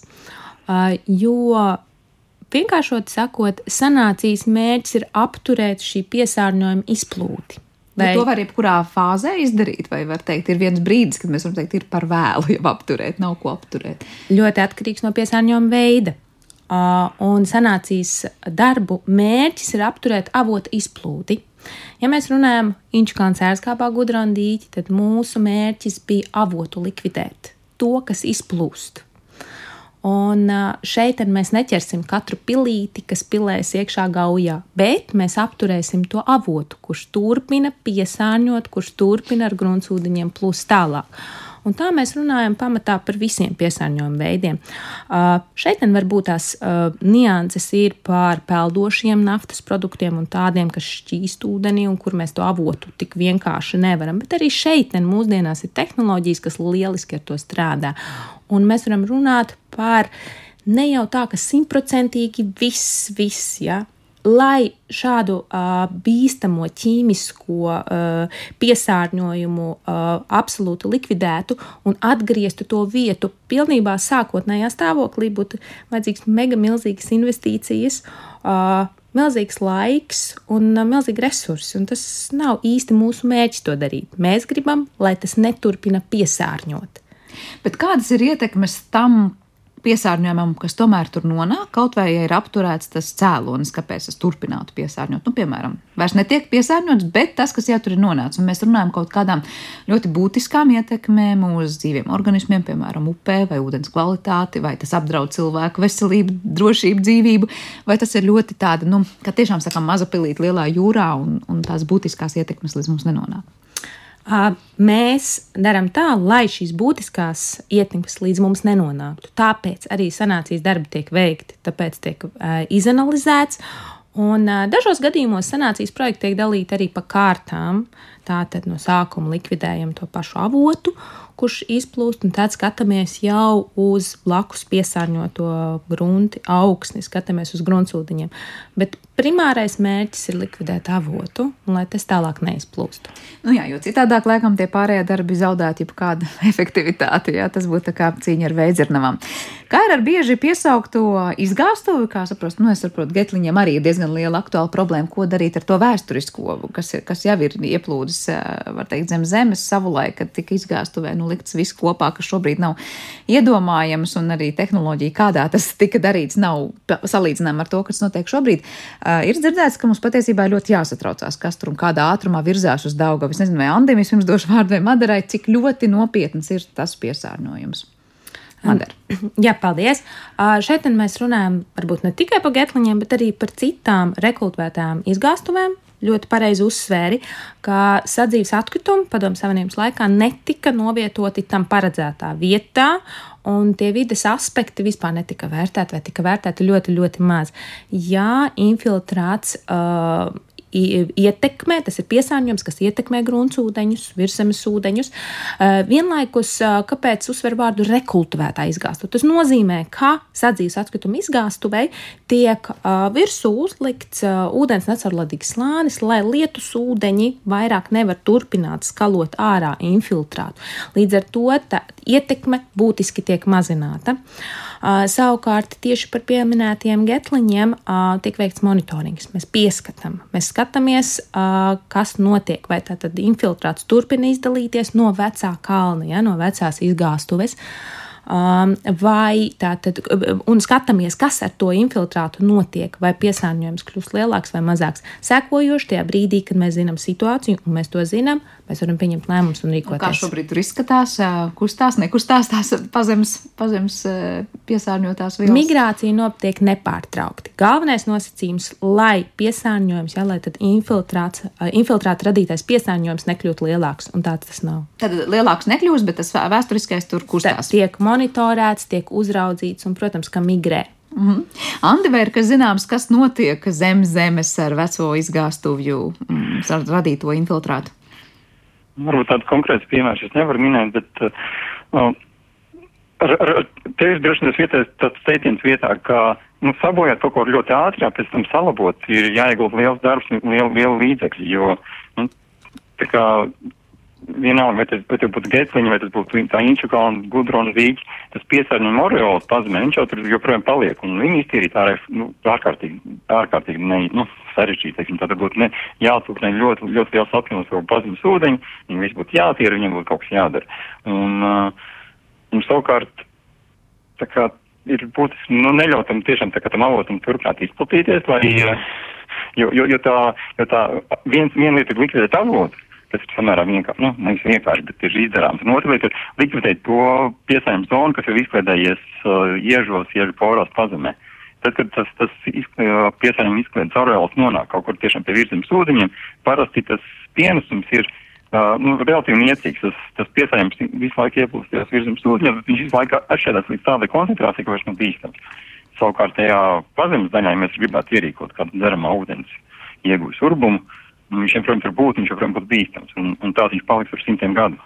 E: jo vienkāršot sakot, sanācijas mērķis ir apturēt šī piesārņojuma izplūdi.
B: Vai to var jebkurā fāzē izdarīt, vai var teikt, ir viens brīdis, kad mēs varam teikt, ir par vēlu jau apturēt, nav ko apturēt?
E: Ļoti atkarīgs no piesārņojuma veida. Uh, un sanācijas darbu mērķis ir apturēt avota izplūdi. Ja mēs runājam Inčukāns ērskāpā gudrandīķi, tad mūsu mērķis bija avotu likvidēt, to, kas izplūst. Un šeit mēs neķersim katru pilīti, kas pilēs iekšā gaujā, bet mēs apturēsim to avotu, kurš turpina piesārņot, kurš turpina ar gruntsūdeņiem plūst tālāk. Un tā mēs runājam pamatā par visiem piesārņojuma veidiem. Uh, šeit varbūt tās uh, nianses ir par peldošiem naftas produktiem un tādiem, kas šķīst ūdenī un kur mēs to avotu tik vienkārši nevaram. Bet arī šeit mūsdienās ir tehnoloģijas, kas lieliski ar to strādā. Un mēs varam runāt par ne jau tā, ka simtprocentīgi viss, viss, ja, lai šādu uh, bīstamo ķīmisko uh, piesārņojumu uh, absolūti likvidētu un atgrieztu to vietu pilnībā sākotnējā stāvoklī, būtu vajadzīgs mega milzīgas investīcijas. Uh, milzīgs laiks un uh, milzīgi resursi, un tas nav īsti mūsu mērķis to darīt. Mēs gribam, lai tas neturpina piesārņot.
B: Bet kādas ir ietekmes tam, piesārņojumam, kas tomēr tur nonāk, kaut vai ja ir apturēts tas cēlonis, kāpēc tas turpinātu piesārņot. Nu, piemēram, vairs netiek piesārņots, bet tas, kas jau tur ir nonācis, un mēs runājam kaut kādām ļoti būtiskām ietekmēm uz dzīviem organismiem, piemēram, upē vai ūdens kvalitāti, vai tas apdraud cilvēku veselību, drošību, dzīvību, vai tas ir ļoti tāda, nu, kā tiešām sakām, maza pilīte lielā jūrā, un, un tās būtiskās ietekmes līdz mums nenonāk.
E: Mēs darām tā, lai šīs būtiskās ietekmes līdz mums nenonāktu. Tāpēc arī sanācijas darbi tiek veikti, tāpēc tiek izanalizēts. Un, dažos gadījumos sanācijas projekti tiek dalīti arī pa kārtām. Tātad no sākuma likvidējam to pašu avotu, kurš izplūst, un tad skatāmies jau uz blakus piesārņoto grunti, augsni, skatāmies uz gruntsūdeņiem. Bet primārais mērķis ir likvidēt avotu, lai tas tālāk neizplūst.
B: Nu jā, jo citādāk, laikam, tie pārējie darbi zaudētu jau kādu [laughs] efektivitāti, jā, tas būtu kā cīņa ar veidzirnavām. Kā ir ar bieži piesaukto izgāstuvi, kā saprotu, nu es saprotu, Getliņiem arī ir diezgan liela aktuāla problēma, ko darīt ar to vēsturisko, kas, kas jau ir ieplūdis, var teikt, zem zemes savulaik, kad tika izgāstuvē, nu likts viss kopā, kas šobrīd nav iedomājams, un arī tehnoloģija, kādā tas tika darīts, nav salīdzināma ar to, kas notiek šobrīd. Uh, ir dzirdēts, ka mums patiesībā ļoti jāsatraucās, kas tur un kādā ātrumā virzās uz Daugavu. Es nezinu, vai Andim vispirms došu vārdu vai Madarai, cik ļoti nopietns ir tas piesārņojums. Madara.
E: Jā, paldies. Uh, šeit mēs runājam varbūt ne tikai par getliņiem, bet arī par citām rekultvētām izgāstuvēm. Ļoti pareizi uzsvēri, ka sadzīves atkritumi padomu savienības laikā netika novietoti tam paredzētā vietā, un tie vides aspekti vispār netika vērtēti vai tika vērtēti ļoti, ļoti maz. Jā, infiltrāts uh, ietekmē, tas ir piesārņojums, kas ietekmē gruntsūdeņus, virsmas ūdeņus. Vienlaikus, kāpēc uzsver vārdu rekultivētā izgāstu? Tas nozīmē, ka sadzīves atkrituma izgāstuvei tiek virsū uzlikts ūdens necaurladīgs slānis, lai lietus ūdeņi vairāk nevar turpināt skalot ārā infiltrātu. Līdz ar to ietekme būtiski tiek mazināta. Savukārt tieši par pieminētiem getliņiem tiek veikts monitorings. Mēs pieskatām, mēs skatāmies, kas notiek, vai tātad infiltrāts turpina izdalīties no vecā kalna, ja, no vecās izgāstuves. Vai tātad, un skatāmies, kas ar to infiltrātu notiek, vai piesārņojums kļūst lielāks vai mazāks. Sekojoši tajā brīdī, kad mēs zinām situāciju, un mēs to zinām, mēs varam pieņemt lēmumus un rīkoties. Un
B: kā šobrīd tur izskatās, kustās, nekustās tās pazemes, pazemes piesārņotās vielas?
E: Migrācija notiek nepārtraukti. Galvenais nosacījums, lai piesārņojums, ja, lai infiltrāts, infiltrāta radītais piesārņojums nekļūtu lielāks, un tāds tas nav.
B: Tad lielāks nekļūst, bet tas vēsturiskais tur kustās.
E: Tā tiek monitorēts, tiek uzraudzīts un, protams, ka migrē.
B: Mm -hmm. Andi, vai ir kas zināms, kas notiek zem zemes ar veco izgāstuvju, mm, radīto infiltrātu?
F: Varbūt tādu konkrētu piemēru es nevaru minēt, bet uh, ar, ar, te ir droši vien vietējais tāds teiciens vietā, ka nu, sabojāt kaut ko ļoti ātri, pēc tam salabot, ir jāiegūt liels darbs, liela, liela līdzekļi, jo nu, tā kā vienalga, vai tas, vai tas būtu Getliņa, vai tas būtu tā Inčukalna, Gudrona, Rīga, tas piesārņojuma Oriols pazemē, viņš jau tur joprojām paliek, un viņi iztīrīt ārē, nu, ārkārtīgi, ārkārtīgi, ne, nu, sarežģīti, teiksim, tātad būtu ne, jāatūknē ļoti, ļoti liels apjoms vēl pazemes ūdeņi, viņi visi būtu jātīra, viņiem būtu kaut kas jādara. Un, uh, un savukārt, tā kā ir būtiski, nu, neļautam tiešām tā kā tam avotam turpināt izplatīties, lai, jo, jo, jo tā, jo tā viens, viena lieta ir likvidēt avotu, tas ir samērā vienkārši, nu, nevis vienkārši, bet ir izdarāms. Un otra lieta ir likvidēt to piesāņu zonu, kas jau izkliedējies uh, iežos, iežu poros pazemē. Tad, kad tas, tas piesāņojuma izklaides areāls nonāk kaut kur tiešām pie virzemes ūdeņiem, parasti tas pienesums ir uh, nu, relatīvi niecīgs. Tas, tas piesāņojums visu laiku ieplūst tajos virzemes ūdeņos, bet viņš visu laiku atšķirās līdz tādai koncentrācijai, ka vairs nav bīstams. Savukārt tajā pazemes daļā mēs gribētu ierīkot kādu dzeramā ūdens iegūs urbumu. Viņš, protams, ir būt, viņš joprojām būs bīstams, un, un tāds viņš paliks ar simtiem gadu.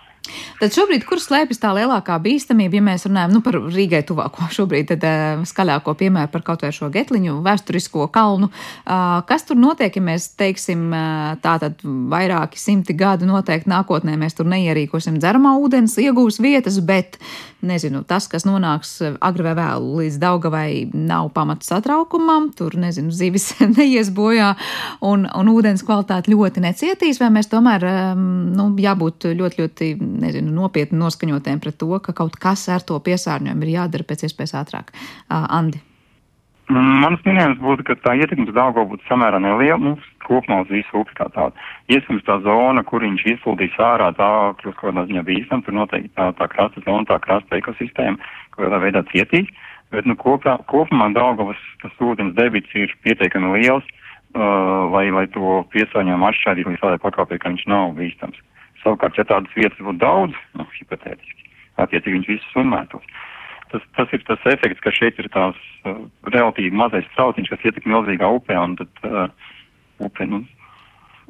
B: Tad šobrīd, kur slēpjas tā lielākā bīstamība, ja mēs runājam nu, par Rīgai tuvāko [laughs] šobrīd, tad uh, skaļāko piemēru par kaut vai šo getliņu, vēsturisko kalnu. Uh, kas tur notiek, ja mēs teiksim, uh, tā tad vairāki simti gadi noteikti nākotnē mēs tur neierīkosim. Dzeramā ūdens iegūs vietas, bet, nezinu, tas, kas nonāks agri vai vēlu līdz Daugavai, nav pamats satraukumam, tur, nezinu, zivis [laughs] neies bojā un, un ūdens kvalitāte ļoti necietīs, vai mēs tomēr, um, nu, jābūt ļoti, ļoti nezinu, nopietni noskaņotiem pret to, ka kaut kas ar to piesārņojumu ir jādara pēc iespējas ātrāk. Uh, Andi.
F: Mans minējums būtu, ka tā ietekme uz Dāngu būtu samērā neliela, nu, kopumā uz visu upju kā tādu. Iespējams, tā zona, kur viņš izplūdīs ārā, tā kļūst kaut kādā ziņā bīstam, tur noteikti tā, tā krasta zona, tā krasta ekosistēma kaut kādā veidā cietīs, bet, nu, kopā, kopumā Daugavas tas ūdens debits ir pietiekami liels, uh, lai, lai to piesāņojumu atšķaidītu līdz tādai pakāpē, ka viņš nav bīstams. Savukārt, ja tādas vietas būtu daudz, nu, hipotētiski, attiecīgi viņš visus summētos. Tas, tas ir tas efekts, ka šeit ir tās uh, relatīvi mazais trauciņš, kas ietek milzīgā upē, un tad uh, upe, nu,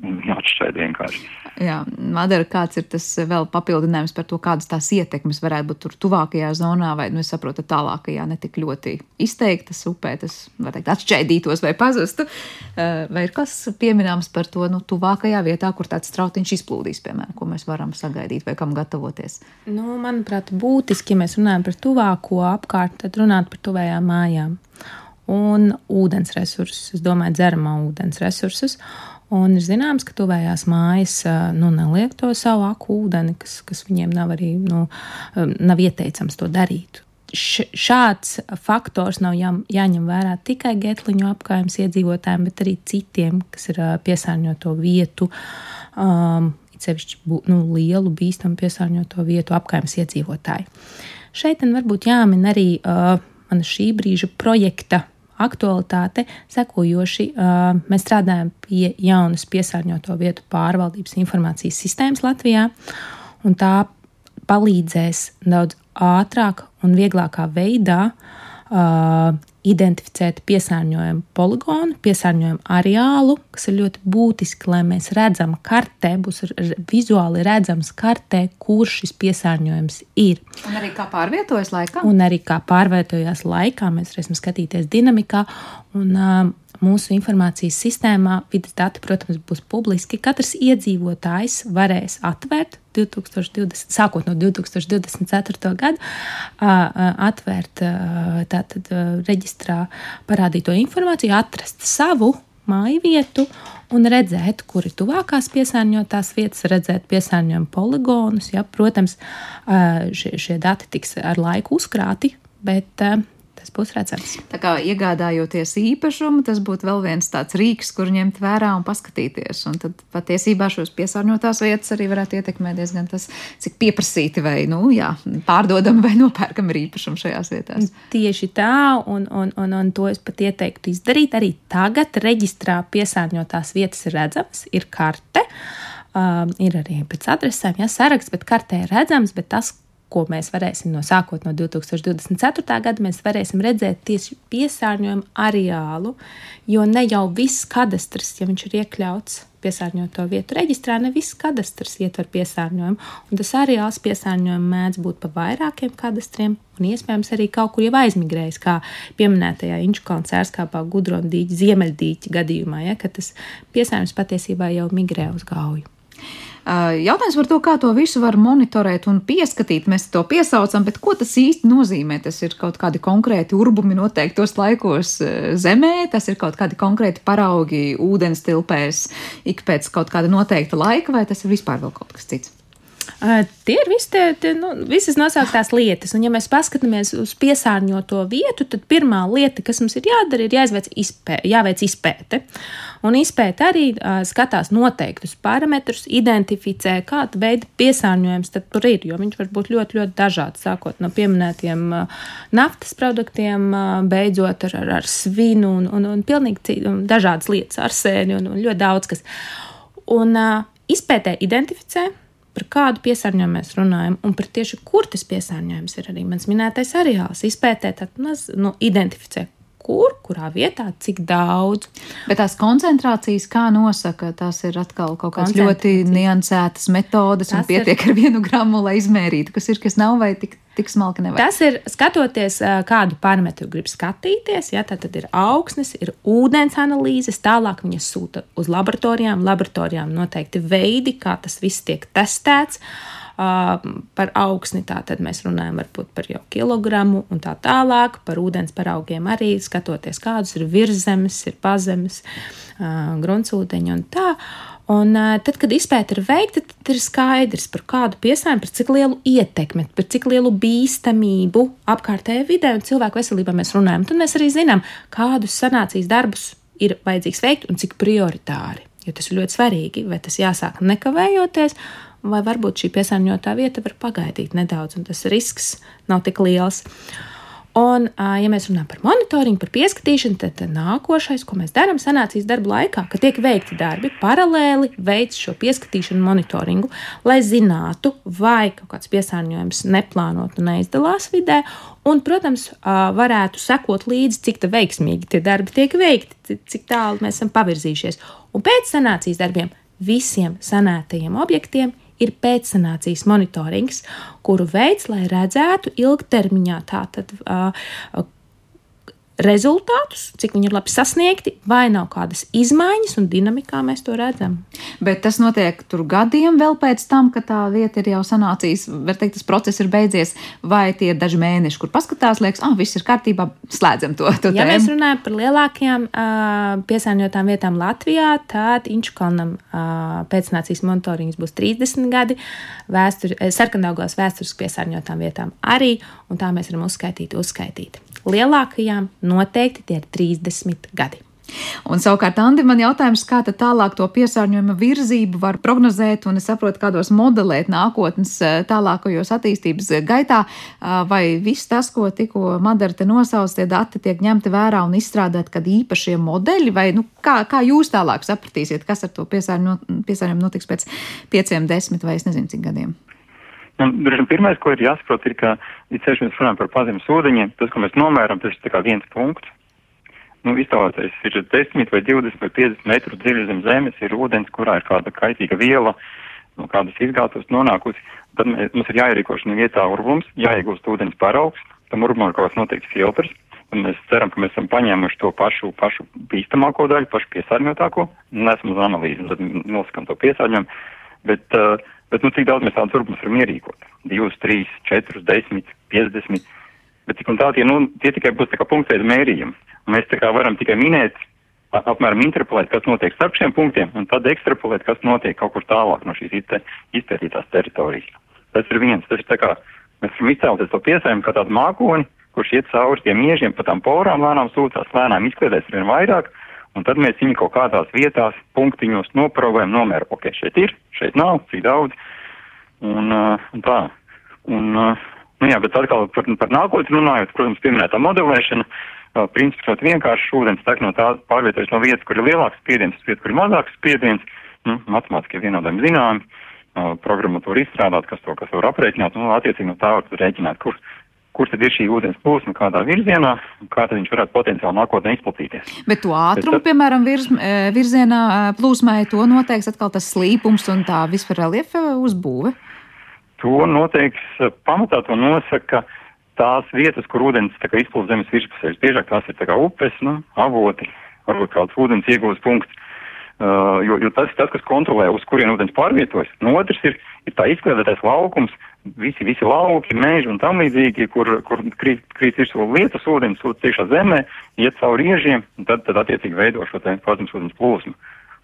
F: jāatšķaid vienkārši.
B: Jā, Madara, kāds ir tas vēl papildinājums par to, kādas tās ietekmes varētu būt tur tuvākajā zonā, vai, nu, es saprotu, tālākajā netik ļoti izteiktas upē, tas, var teikt, atšķaidītos vai pazustu, eh, vai ir kas pieminams par to, nu, tuvākajā vietā, kur tāds strautiņš izplūdīs, piemēram, ko mēs varam sagaidīt vai kam gatavoties?
E: Nu, manuprāt, būtiski, ja mēs runājam par tuvāko apkārt, tad runāt par tuvējām mājām. Un ūdens resursus, es domāju, dzeramā ūdens resursus. Un ir zināms, ka tuvējās mājas nu, neliek to savu aku ūdeni, kas, kas viņiem nav arī nu, nav ieteicams to darīt. Š, šāds faktors nav jā, jāņem vērā tikai getliņu apgājums iedzīvotājiem, bet arī citiem, kas ir piesārņoto vietu, um, sevišķi nu, lielu bīstamu piesārņoto vietu apgājums iedzīvotāji. Šeit varbūt jāmin arī uh, mana šī brīža projekta aktualitāte sekojoši. Mēs strādājam pie jaunas piesārņoto vietu pārvaldības informācijas sistēmas Latvijā, un tā palīdzēs daudz ātrāk un vieglākā veidā uh, identificēt piesārņojumu poligonu, piesārņojumu areālu, kas ir ļoti būtiski, lai mēs redzam kartē, būs vizuāli redzams kartē, kur šis piesārņojums ir.
B: Un arī kā pārvietojas laikā?
E: Un arī kā pārvietojas laikā, mēs varēsim skatīties dinamikā. Un, uh, Mūsu informācijas sistēmā vidas dati, protams, būs publiski. Katrs iedzīvotājs varēs atvērt 2020, sākot no 2024. gada, atvērt tātad reģistrā parādīto informāciju, atrast savu māju vietu un redzēt, kur ir tuvākās piesārņotās vietas, redzēt piesārņojumu poligonus. Ja, protams, šie, šie dati tiks ar laiku uzkrāti, bet tas būs redzams.
B: Tā kā iegādājoties īpašumu, tas būtu vēl viens tāds rīks, kur ņemt vērā un paskatīties. Un tad patiesībā šos piesārņotās vietas arī varētu ietekmēt diezgan tas, cik pieprasīti vai nu, jā, pārdodami vai nopērkami ir īpašumi šajās vietās.
E: Tieši tā, un, un, un, un to es pat ieteiktu izdarīt. Arī tagad reģistrā piesārņotās vietas ir redzamas, ir karte. Um, ir arī pēc adresēm, ja saraksts, bet kartē ir redzams, bet tas, ko mēs varēsim no sākot no 2024. gada, mēs varēsim redzēt tieši piesārņojumu areālu, jo ne jau viss kadastrs, ja viņš ir iekļauts piesārņoto vietu reģistrā, ne viss kadastrs ietver piesārņojumu, un tas areāls piesārņojumu mēdz būt pa vairākiem kadastriem, un iespējams arī kaut kur jau aizmigrējis, kā pieminētajā Inčukalna cērskāpā gudrondīķa ziemeļdīķa gadījumā, ja, ka tas piesārņojums patiesībā jau migrē uz gauju.
B: Jautājums par to, kā to visu var monitorēt un pieskatīt. Mēs to piesaucam, bet ko tas īsti nozīmē? Tas ir kaut kādi konkrēti urbumi noteiktos laikos zemē, tas ir kaut kādi konkrēti paraugi ūdens tilpēs ik pēc kaut kāda noteikta laika, vai tas ir vispār vēl kaut kas cits?
E: Uh, tie ir visi tie, tie, nu, visas nosauktās lietas. Un, ja mēs paskatāmies uz piesārņoto vietu, tad pirmā lieta, kas mums ir jādara, ir jāizveic izpē, jāveic izpēte. Un izpēte arī uh, skatās noteiktus parametrus, identificē, kāda veida piesārņojums tur ir. Jo viņš var būt ļoti, ļoti dažāds. Sākot no pieminētiem uh, naftas produktiem, uh, beidzot ar, ar, ar svinu un, un, un pilnīgi un dažādas lietas, ar sēni un, un ļoti daudz kas. Un uh, izpētē identificē par kādu piesārņojumu mēs runājam, un par tieši kur tas piesārņojums ir arī mans minētais areāls. Izpētē, tad nu, identificē, kur, kurā vietā, cik daudz.
B: Bet tās koncentrācijas, kā nosaka, tās ir atkal kaut kādas ļoti niansētas metodas un pietiek ir... ar vienu gramu, lai izmērītu, kas ir, kas nav vai tik tik smalki nevar.
E: Tas ir skatoties, kādu parametru grib skatīties. Ja, tad, ir augsnes, ir ūdens analīzes, tālāk viņas sūta uz laboratorijām. Laboratorijām noteikti veidi, kā tas viss tiek testēts. Uh, par augsni tātad mēs runājam par jau kilogramu un tā tālāk, par ūdens paraugiem arī skatoties, kādus ir virszemes, ir pazemes, uh, gruntsūdeņi un tā. Un tad, kad izpēta ir veikta, tad ir skaidrs, par kādu piesāņojumu, par cik lielu ietekmi, par cik lielu bīstamību apkārtējai vidē un cilvēku veselībā mēs runājam. Tad mēs arī zinām, kādus sanācijas darbus ir vajadzīgs veikt un cik prioritāri. Jo tas ir ļoti svarīgi, vai tas jāsāk nekavējoties, vai varbūt šī piesārņotā vieta var pagaidīt nedaudz, un tas risks nav tik liels. Un, ja mēs runājam par monitoringu, par pieskatīšanu, tad nākošais, ko mēs darām sanācijas darba laikā, kad tiek veikti darbi, paralēli veids šo pieskatīšanu, monitoringu, lai zinātu, vai kaut kāds piesārņojums neplānot un neizdalās vidē, un, protams, varētu sekot līdzi, cik veiksmīgi tie darbi tiek veikti, cik tālu mēs esam pavirzījušies. Un pēc sanācijas darbiem visiem sanētajiem objektiem ir pēcsanācijas monitorings, kuru veids, lai redzētu ilgtermiņā tātad. Rezultātus, cik viņi ir labi sasniegti, vai nav kādas izmaiņas un dinamikā mēs to redzam.
B: Bet tas notiek tur gadiem vēl pēc tam, kad tā vieta ir jau sanācījis, var teikt, tas process ir beidzies, vai tie ir daži mēneši, kur paskatās, liekas, ah, viss ir kārtībā, slēdzam to. to
E: ja tēmu. mēs runājam par lielākajām uh, piesārņotām vietām Latvijā, tad Inčukalnam uh, pēcnācijas monitorings būs 30 gadi, vēstur, sarkandaugos vēsturiski piesārņotām vietām arī, un tā mēs varam uzskaitīt, uzskaitīt. Lielākajām noteikti tie ir 30 gadi.
B: Un savukārt, Andi, man jautājums, kā tālāk to piesārņojuma virzību var prognozēt, un es saprotu, kādos modelēt nākotnes eh, tālākajos attīstības gaitā, eh, vai viss tas, ko tikko Madara te nosauc, tie dati tiek ņemti vērā un izstrādāt kādi īpašie modeļi, vai nu, kā, kā jūs tālāk sapratīsiet, kas ar to piesārņojumu notiks pēc pieciem, desmit vai es nezinu cik gadiem?
F: Nu, pirmais, ko ir jāsaprot, ir, ka, ja ceļš mēs runājam par pazemes ūdeņiem, tas, ko mēs nomēram, tas ir tikai viens punkts. Nu, iztēloties, ir 10 vai 20 vai 50 metru dziļi zem zemes, ir ūdens, kurā ir kāda kaitīga viela, no kādas izgātos nonākusi. Tad mēs, mums ir jāierīko šī vietā urbums, jāiegūst ūdens paraugs, tam urbumam ir kaut kāds noteikts filtrs. Un mēs ceram, ka mēs esam paņēmuši to pašu, pašu bīstamāko daļu, pašu piesārņotāko, un esam uz analīzi, tad nosakam to piesārņojumu. Bet uh, Bet, nu, cik daudz mēs tādu turpus varam ierīkot? 2, 3, 4, 10, 50. Bet tik un tā tie, nu, tie tikai būs punktveida mērījumi. Mēs varam tikai minēt, apmēram interpolēt, kas notiek starp šiem punktiem, un tad ekstrapolēt, kas notiek kaut kur tālāk no šīs izpētītās teritorijas. Tas ir viens. Tas ir kā mēs varam izcēlties to piesājumu kā tādu mākoni, kurš iet cauri tiem iežiem, pa tām porām lēnām sūcās, lēnām izkliedēs vien vairāk, Un tad mēs viņu kaut kādās vietās, punktiņos noprovēm, nomēram, ok, šeit ir, šeit nav, cik daudz. Un, uh, un tā. Un, uh, nu jā, bet atkal par, par nākotni runājot, protams, pieminētā modelēšana, uh, princips ļoti vienkārši ūdens tek no tā pārvietojas no vietas, kur ir lielāks spiediens, uz vietu, kur ir mazāks spiediens. Nu, matemātiski vienādiem zināmi, uh, programmatūra izstrādāt, kas to, kas var aprēķināt, un nu, attiecīgi no tā var rēķināt, kur, kur tad ir šī ūdens plūsma, kādā virzienā, kā tad viņš varētu potenciāli nākotnē izplatīties.
B: Bet to ātrumu, tad, piemēram, virz, e, virzienā e, plūsmai, to noteiks atkal tas slīpums un tā vispār reliefa uzbūve?
F: To noteiks, e, pamatā to nosaka tās vietas, kur ūdens izplūst zemes virspusē. Biežāk tās ir upes, nu, avoti, varbūt kāds ūdens iegūst punkts. Uh, jo, jo tas ir tas, kas kontrolē, uz kurien ūdens pārvietojas. No otrs ir, ir tā izkliedētais laukums, visi, visi lauki, meži un tam līdzīgi, kur, kur krīt, krīt virsū lietas ūdens, sūta tiešā zemē, iet cauri iežiem, un tad, tad attiecīgi veido šo te pazemes ūdens plūsmu.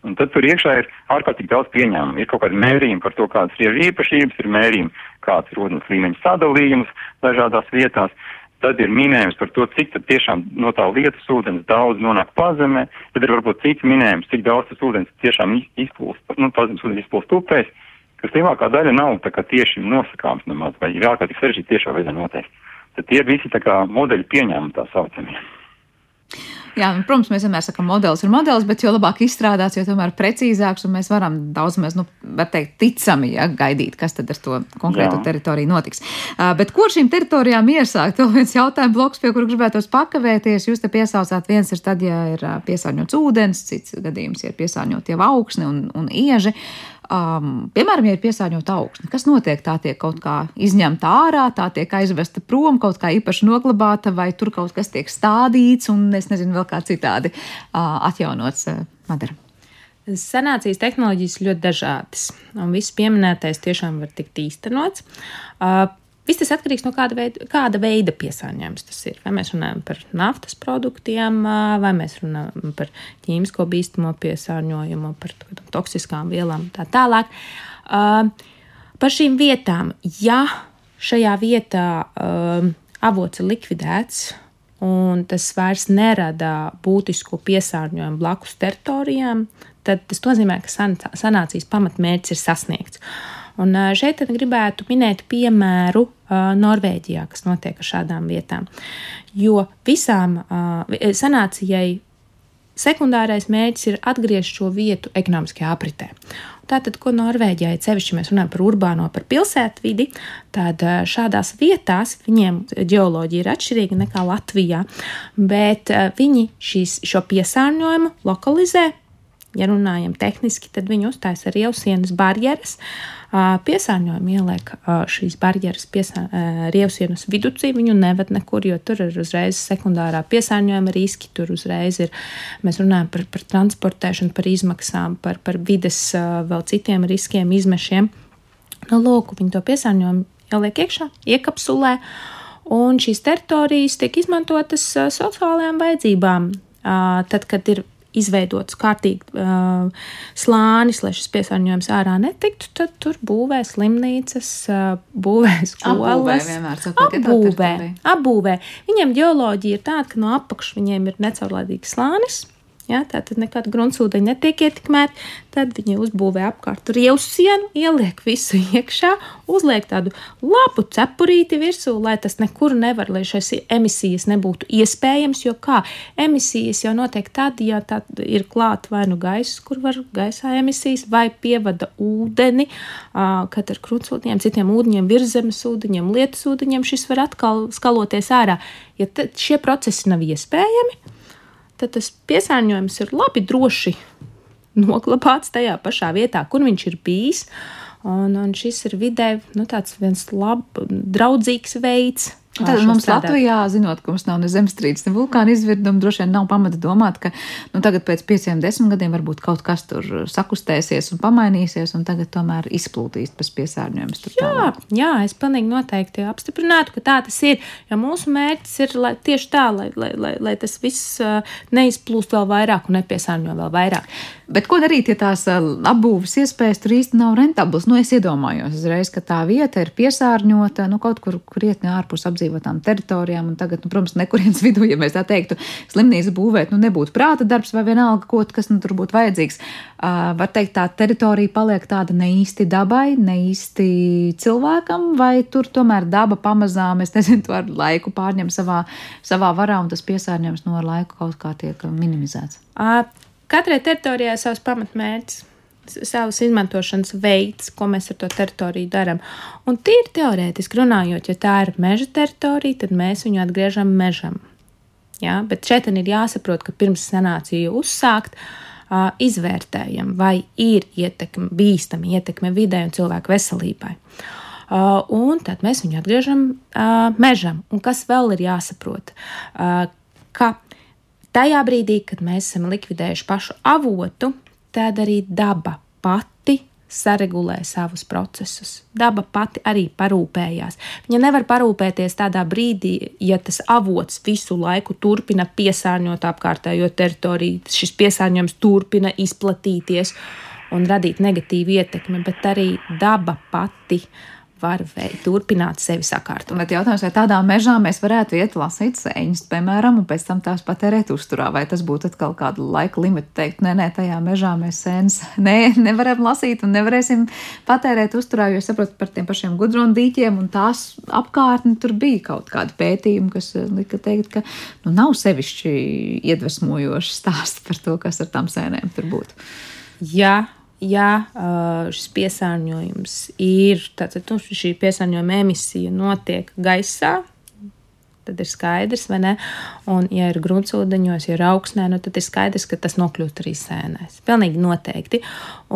F: Un tad tur iekšā ir ārkārtīgi daudz pieņēmumu. Ir kaut kādi mērījumi par to, kādas ir īpašības, ir mērījumi, kāds ir ūdens līmeņa sadalījums dažādās vietās. Tad ir minējums par to, cik tiešām no tā lietas ūdens daudz nonāk pazemē. Tad ir varbūt cits minējums, cik daudz tas ūdens tiešām izplūst, nu, pazemes ūdens izplūst upēs, kas lielākā daļa nav tieši nosakāms nemaz, vai ir ārkārtīgi sarežģīti tiešā veidā noteikt. Tad tie ir visi tā kā modeļi pieņēmumi tā saucamie.
B: Jā, un, protams, mēs vienmēr sakām, modelis ir modelis, bet jo labāk izstrādāts, jo tomēr precīzāks, un mēs varam daudz maz, nu, var teikt, ticami ja, gaidīt, kas tad ar to konkrēto Jā. teritoriju notiks. Uh, bet kur šīm teritorijām iesākt? Vēl viens jautājums bloks, pie kura gribētos pakavēties. Jūs te piesaucāt, viens ir tad, ja ir piesārņots ūdens, cits gadījums ir piesārņot jau augsni un, un ieži. Uh, Um, piemēram, ja ir piesārņota augsne, kas notiek? Tā tiek kaut kā izņemta ārā, tā tiek aizvesta prom, kaut kā īpaši noglabāta, vai tur kaut kas tiek stādīts, un es nezinu, vēl kā citādi uh, atjaunots. Uh, Madara.
E: Sanācijas tehnoloģijas ļoti dažādas, un viss pieminētais tiešām var tikt īstenots. Uh, Viss tas atkarīgs no kāda veida, kāda veida piesārņojums tas ir. Vai mēs runājam par naftas produktiem, vai mēs runājam par ķīmisko bīstamo piesārņojumu, par toksiskām vielām un tā tālāk. Par šīm vietām, ja šajā vietā avots ir likvidēts, un tas vairs nerada būtisku piesārņojumu blakus teritorijām, tad tas nozīmē, ka sanācijas pamatmērķis ir sasniegts. Un šeit gribētu minēt piemēru Norvēģijā, kas notiek ar šādām vietām. Jo visām sanācijai sekundārais mērķis ir atgriezt šo vietu ekonomiskajā apritē. Tātad, ko Norvēģijai cevišķi mēs runājam par urbāno, par pilsētvidi, tad šādās vietās viņiem ģeoloģija ir atšķirīga nekā Latvijā, bet viņi šīs, šo piesārņojumu lokalizē. Ja runājam tehniski, tad viņi uztaisa ar ielsienas barjeras, piesārņojumu ieliek šīs barjeras rievsienas viducī, viņu neved nekur, jo tur ir uzreiz sekundārā piesārņojuma riski, tur uzreiz ir, mēs runājam par, par transportēšanu, par izmaksām, par, par vides vēl citiem riskiem, izmešiem. Nu, lūk, viņi to piesārņojumu ieliek iekšā, iekapsulē, un šīs teritorijas tiek izmantotas sociālajām vajadzībām. Tad, kad ir izveidots kārtīgi uh, slānis, lai šis piesārņojums ārā netiktu, tad tur būvē slimnīcas, uh, būvē skolas. Apbūvē, apbūvē. Viņiem ģeoloģija ir tāda, ka no apakšas viņiem ir necaurlaidīgs slānis Ja, Tātad nekāda gruntsūdeņa netiek ietekmēta. Tad viņi uzbūvē apkārt rievu sienu, ieliek visu iekšā, uzliek tādu labu cepurīti virsū, lai tas nekur nevar, lai šīs emisijas nebūtu iespējams. Jo kā emisijas jau notiek tad, ja tā ir klāta vai nu gaisa, kur var gaisā emisijas, vai pievada ūdeni, kad ar gruntsūdeņiem, citiem ūdeņiem, virzemes ūdeņiem, lietus ūdeņiem šis var atkal skaloties ārā. Ja šie procesi nav iespējami, tad tas piesārņojums ir labi, droši noglabāts tajā pašā vietā, kur viņš ir bijis. Un, un šis ir vidē nu, viens labs, draudzīgs veids,
B: Tad mums strādāt. Latvijā, zinot, ka mums nav ne zemestrīces, ne vulkāna izvirduma, droši vien nav pamata domāt, ka nu, tagad pēc pieciem, desmit gadiem varbūt kaut kas tur sakustēsies un pamainīsies, un tagad tomēr izplūdīs pēc piesārņojums.
E: Jā, tālāk. jā, es pilnīgi noteikti apstiprinātu, ka tā tas ir. Jo mūsu mērķis ir lai, tieši tā, lai, lai, lai, lai tas viss neizplūst vēl vairāk un nepiesārņo vēl vairāk.
B: Bet ko darīt, ja tās apbūves iespējas tur īsti nav rentablas? Nu, es iedomājos uzreiz, ka tā vieta ir piesārņota nu, kaut kur krietni ārpus apdzīvotām teritorijām. Tagad, nu, protams, nekurienes [laughs] vidū, ja mēs tā teiktu, slimnīcu būvēt, nu, nebūtu prāta darbs vai vienalga, ko, kas nu, tur būtu vajadzīgs. Uh, var teikt, tā teritorija paliek tāda ne īsti dabai, ne īsti cilvēkam, vai tur tomēr daba pamazām, es nezinu, to ar laiku pārņem savā, savā varā un tas piesārņojums no laika kaut kā tiek minimizēts.
E: Uh, Katrai teritorijai savs pamatmērķis, savs izmantošanas veids, ko mēs ar to teritoriju darām. Un tīri teorētiski runājot, ja tā ir meža teritorija, tad mēs viņu atgriežam mežam. Ja? Bet šeit ir jāsaprot, ka pirms sanāciju uzsākt, uh, izvērtējam, vai ir ietekme, bīstama ietekme vidē un cilvēku veselībai. Uh, un tad mēs viņu atgriežam uh, mežam. Un kas vēl ir jāsaprot? Uh, ka Tajā brīdī, kad mēs esam likvidējuši pašu avotu, tad arī daba pati saregulē savus procesus. Daba pati arī parūpējās. Viņa nevar parūpēties tādā brīdī, ja tas avots visu laiku turpina piesārņot apkārtējo teritoriju, šis piesārņojums turpina izplatīties un radīt negatīvu ietekmi, bet arī daba pati var veikt, turpināt sevi sakārtot.
B: Bet jautājums, vai tādā mežā mēs varētu iet lasīt sēņas, piemēram, un pēc tam tās patērēt uzturā, vai tas būtu atkal kādu laika limitu teikt, nē, nē, tajā mežā mēs sēnes [laughs] ne, nevaram lasīt un nevarēsim patērēt uzturā, jo saprotu par tiem pašiem gudronu dīķiem un tās apkārtni tur bija kaut kādi pētījumi, kas eh, lika teikt, ka nu, nav sevišķi iedvesmojoši stāsti par to, kas ar tām sēnēm tur būtu.
E: Jā, ja šis piesārņojums ir, tātad nu, šī piesārņojuma emisija notiek gaisā, tad ir skaidrs, vai ne? Un, ja ir gruntsūdeņos, ja ir augsnē, nu, tad ir skaidrs, ka tas nokļūst arī sēnēs. Pilnīgi noteikti.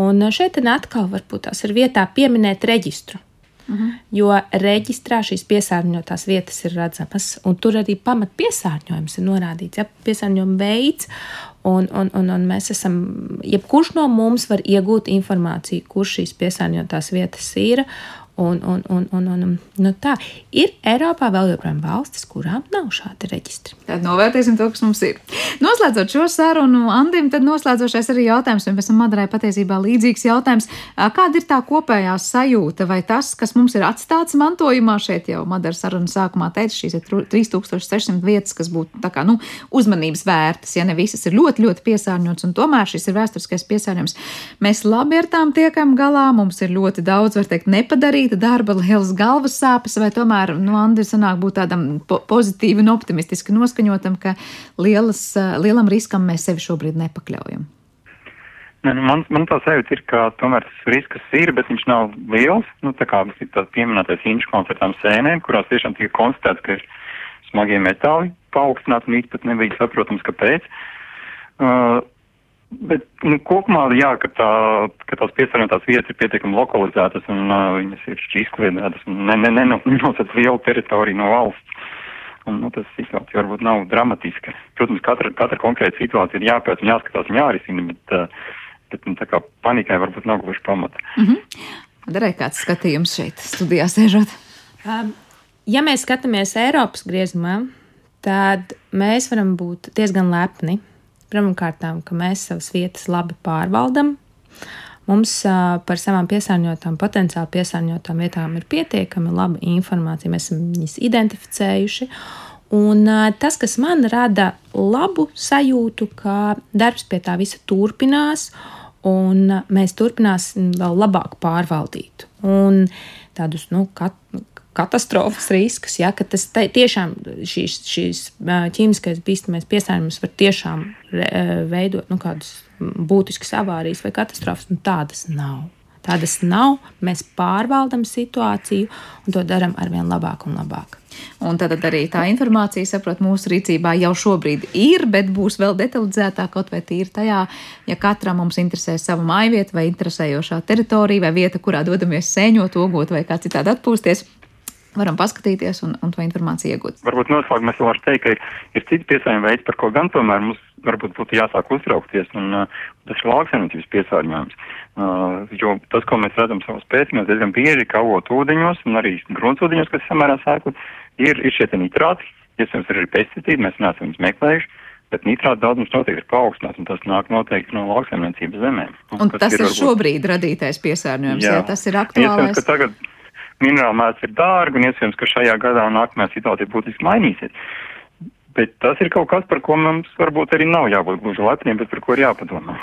E: Un šeit atkal varbūt tās ir vietā pieminēt reģistru. Uh -huh. Jo reģistrā šīs piesārņotās vietas ir redzamas, un tur arī pamat piesārņojums ir norādīts. Ja, piesārņojuma veids, un, un, un, un mēs esam, jebkurš no mums var iegūt informāciju, kur šīs piesārņotās vietas ir, Un, un, un, un, un, nu tā ir Eiropā vēl joprojām valstis, kurām nav šādi reģistri.
B: Tad novērtēsim to, kas mums ir. Noslēdzot šo sarunu, Andim, tad noslēdzošais arī jautājums, un pēc tam Madarai patiesībā līdzīgs jautājums. Kāda ir tā kopējā sajūta vai tas, kas mums ir atstāts mantojumā? Šeit jau Madara sarunas sākumā teica, šīs ir 3600 vietas, kas būtu tā kā, nu, uzmanības vērtas, ja ne visas ir ļoti, ļoti piesārņotas, un tomēr šis ir vēsturiskais piesārņojums. Mēs labi ar tām tiekam galā, mums ir ļoti daudz, var teikt, nepadarīt rīta darba lielas galvas sāpes, vai tomēr, nu, Andi, sanāk būt tādam po pozitīvi un optimistiski noskaņotam, ka lielas, lielam riskam mēs sevi šobrīd nepakļaujam?
F: Ne, nu, man, man tā sajūta ir, ka tomēr tas risks ir, bet viņš nav liels. Nu, tā kā tas pieminētais inču koncertām sēnēm, kurās tiešām tika konstatēts, ka ir smagie metāli paaugstināti un īsti pat nebija saprotams, kāpēc. Uh, Bet nu, kopumā jā, ka, tā, ka tās piesārņotās vietas ir pietiekami lokalizētas un uh, viņas ir izkliedētas un ne, ne, ne, lielu teritoriju no valsts. Un, nu, tas situācija varbūt nav dramatiska. Protams, katra, katra konkrēta situācija ir jāpēc un jāskatās un jārisina, bet, uh, bet nu, tā kā panikai varbūt nav gluži pamata.
B: Mm -hmm. Darēja kāds skatījums šeit studijā sēžot?
E: Um, ja mēs skatāmies Eiropas griezumā, tad mēs varam būt diezgan lepni Pirmkārt, ka mēs savas vietas labi pārvaldam. Mums par savām piesārņotām, potenciāli piesārņotām vietām ir pietiekami laba informācija. Mēs esam viņas identificējuši. Un tas, kas man rada labu sajūtu, ka darbs pie tā visa turpinās, un mēs turpināsim vēl labāk pārvaldīt. Un tādus nu, kat, katastrofas risks, ja, ka tas te, tiešām šīs, šīs ķīmiskais bīstamais piesārņojums var tiešām veidot nu, kādus būtiskas avārijas vai katastrofas, un tādas nav. Tādas nav. Mēs pārvaldam situāciju un to darām arvien labāk un labāk.
B: Un tad arī tā informācija, saprot, mūsu rīcībā jau šobrīd ir, bet būs vēl detalizētāk, kaut vai tīri tajā, ja katram mums interesē sava mājvieta vai interesējošā teritorija vai vieta, kurā dodamies sēņot, ogot vai kā citādi atpūsties varam paskatīties un, un to informāciju iegūt.
F: Varbūt noslēgumā es varu teikt, ka ir, ir citi piesārņojumi veidi, par ko gan tomēr mums varbūt būtu jāsāk uztraukties, un uh, tas ir lauksaimniecības piesārņojums. Uh, jo tas, ko mēs redzam savos pētījumos, diezgan bieži, ka avot ūdeņos un arī gruntsūdeņos, kas samērā sēkli, ir, ir šie nitrāti, iespējams, ir arī pesticīdi, mēs neesam viņus meklējuši. Bet nitrāta daudzums noteikti ir paaugstināts, un tas nāk noteikti no lauksaimniecības zemēm.
B: Un, un tas ir, varbūt... šobrīd radītais piesārņojums, jā, jā tas ir aktuālais.
F: Iespējams, ka tagad minerāla mērs ir dārga un iespējams, ka šajā gadā un nākamajā situācija būtiski mainīsies. Bet tas ir kaut kas, par ko mums varbūt arī nav jābūt gluži lepniem, bet par ko ir jāpadomā.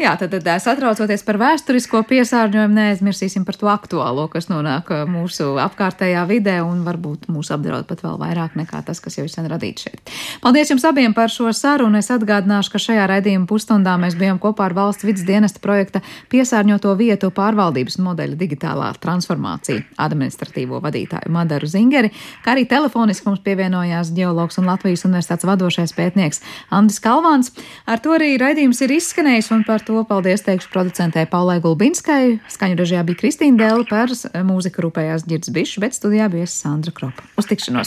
B: Jā, tad, tad satraucoties par vēsturisko piesārņojumu, neaizmirsīsim par to aktuālo, kas nonāk mūsu apkārtējā vidē un varbūt mūs apdraud pat vēl vairāk nekā tas, kas jau ir sen radīts šeit. Paldies jums abiem par šo sarunu. Es atgādināšu, ka šajā raidījuma pusstundā mēs bijām kopā ar valsts vidas dienesta projekta piesārņoto vietu pārvaldības modeļa digitālā transformācija administratīvo vadītāju Madaru Zingeri, kā arī telefoniski mums pievienojās ģeologs un Latvijas universitātes vadošais pētnieks Andris Kalvāns. Ar to arī raidījums ir izskanējis, un par to paldies teikšu producentē Paulai Gulbinskai. Skaņu režijā bija Kristīna Dēla par mūziku rūpējās ģirds bišu, bet studijā bija Sandra Kropa. Uz tikšanos!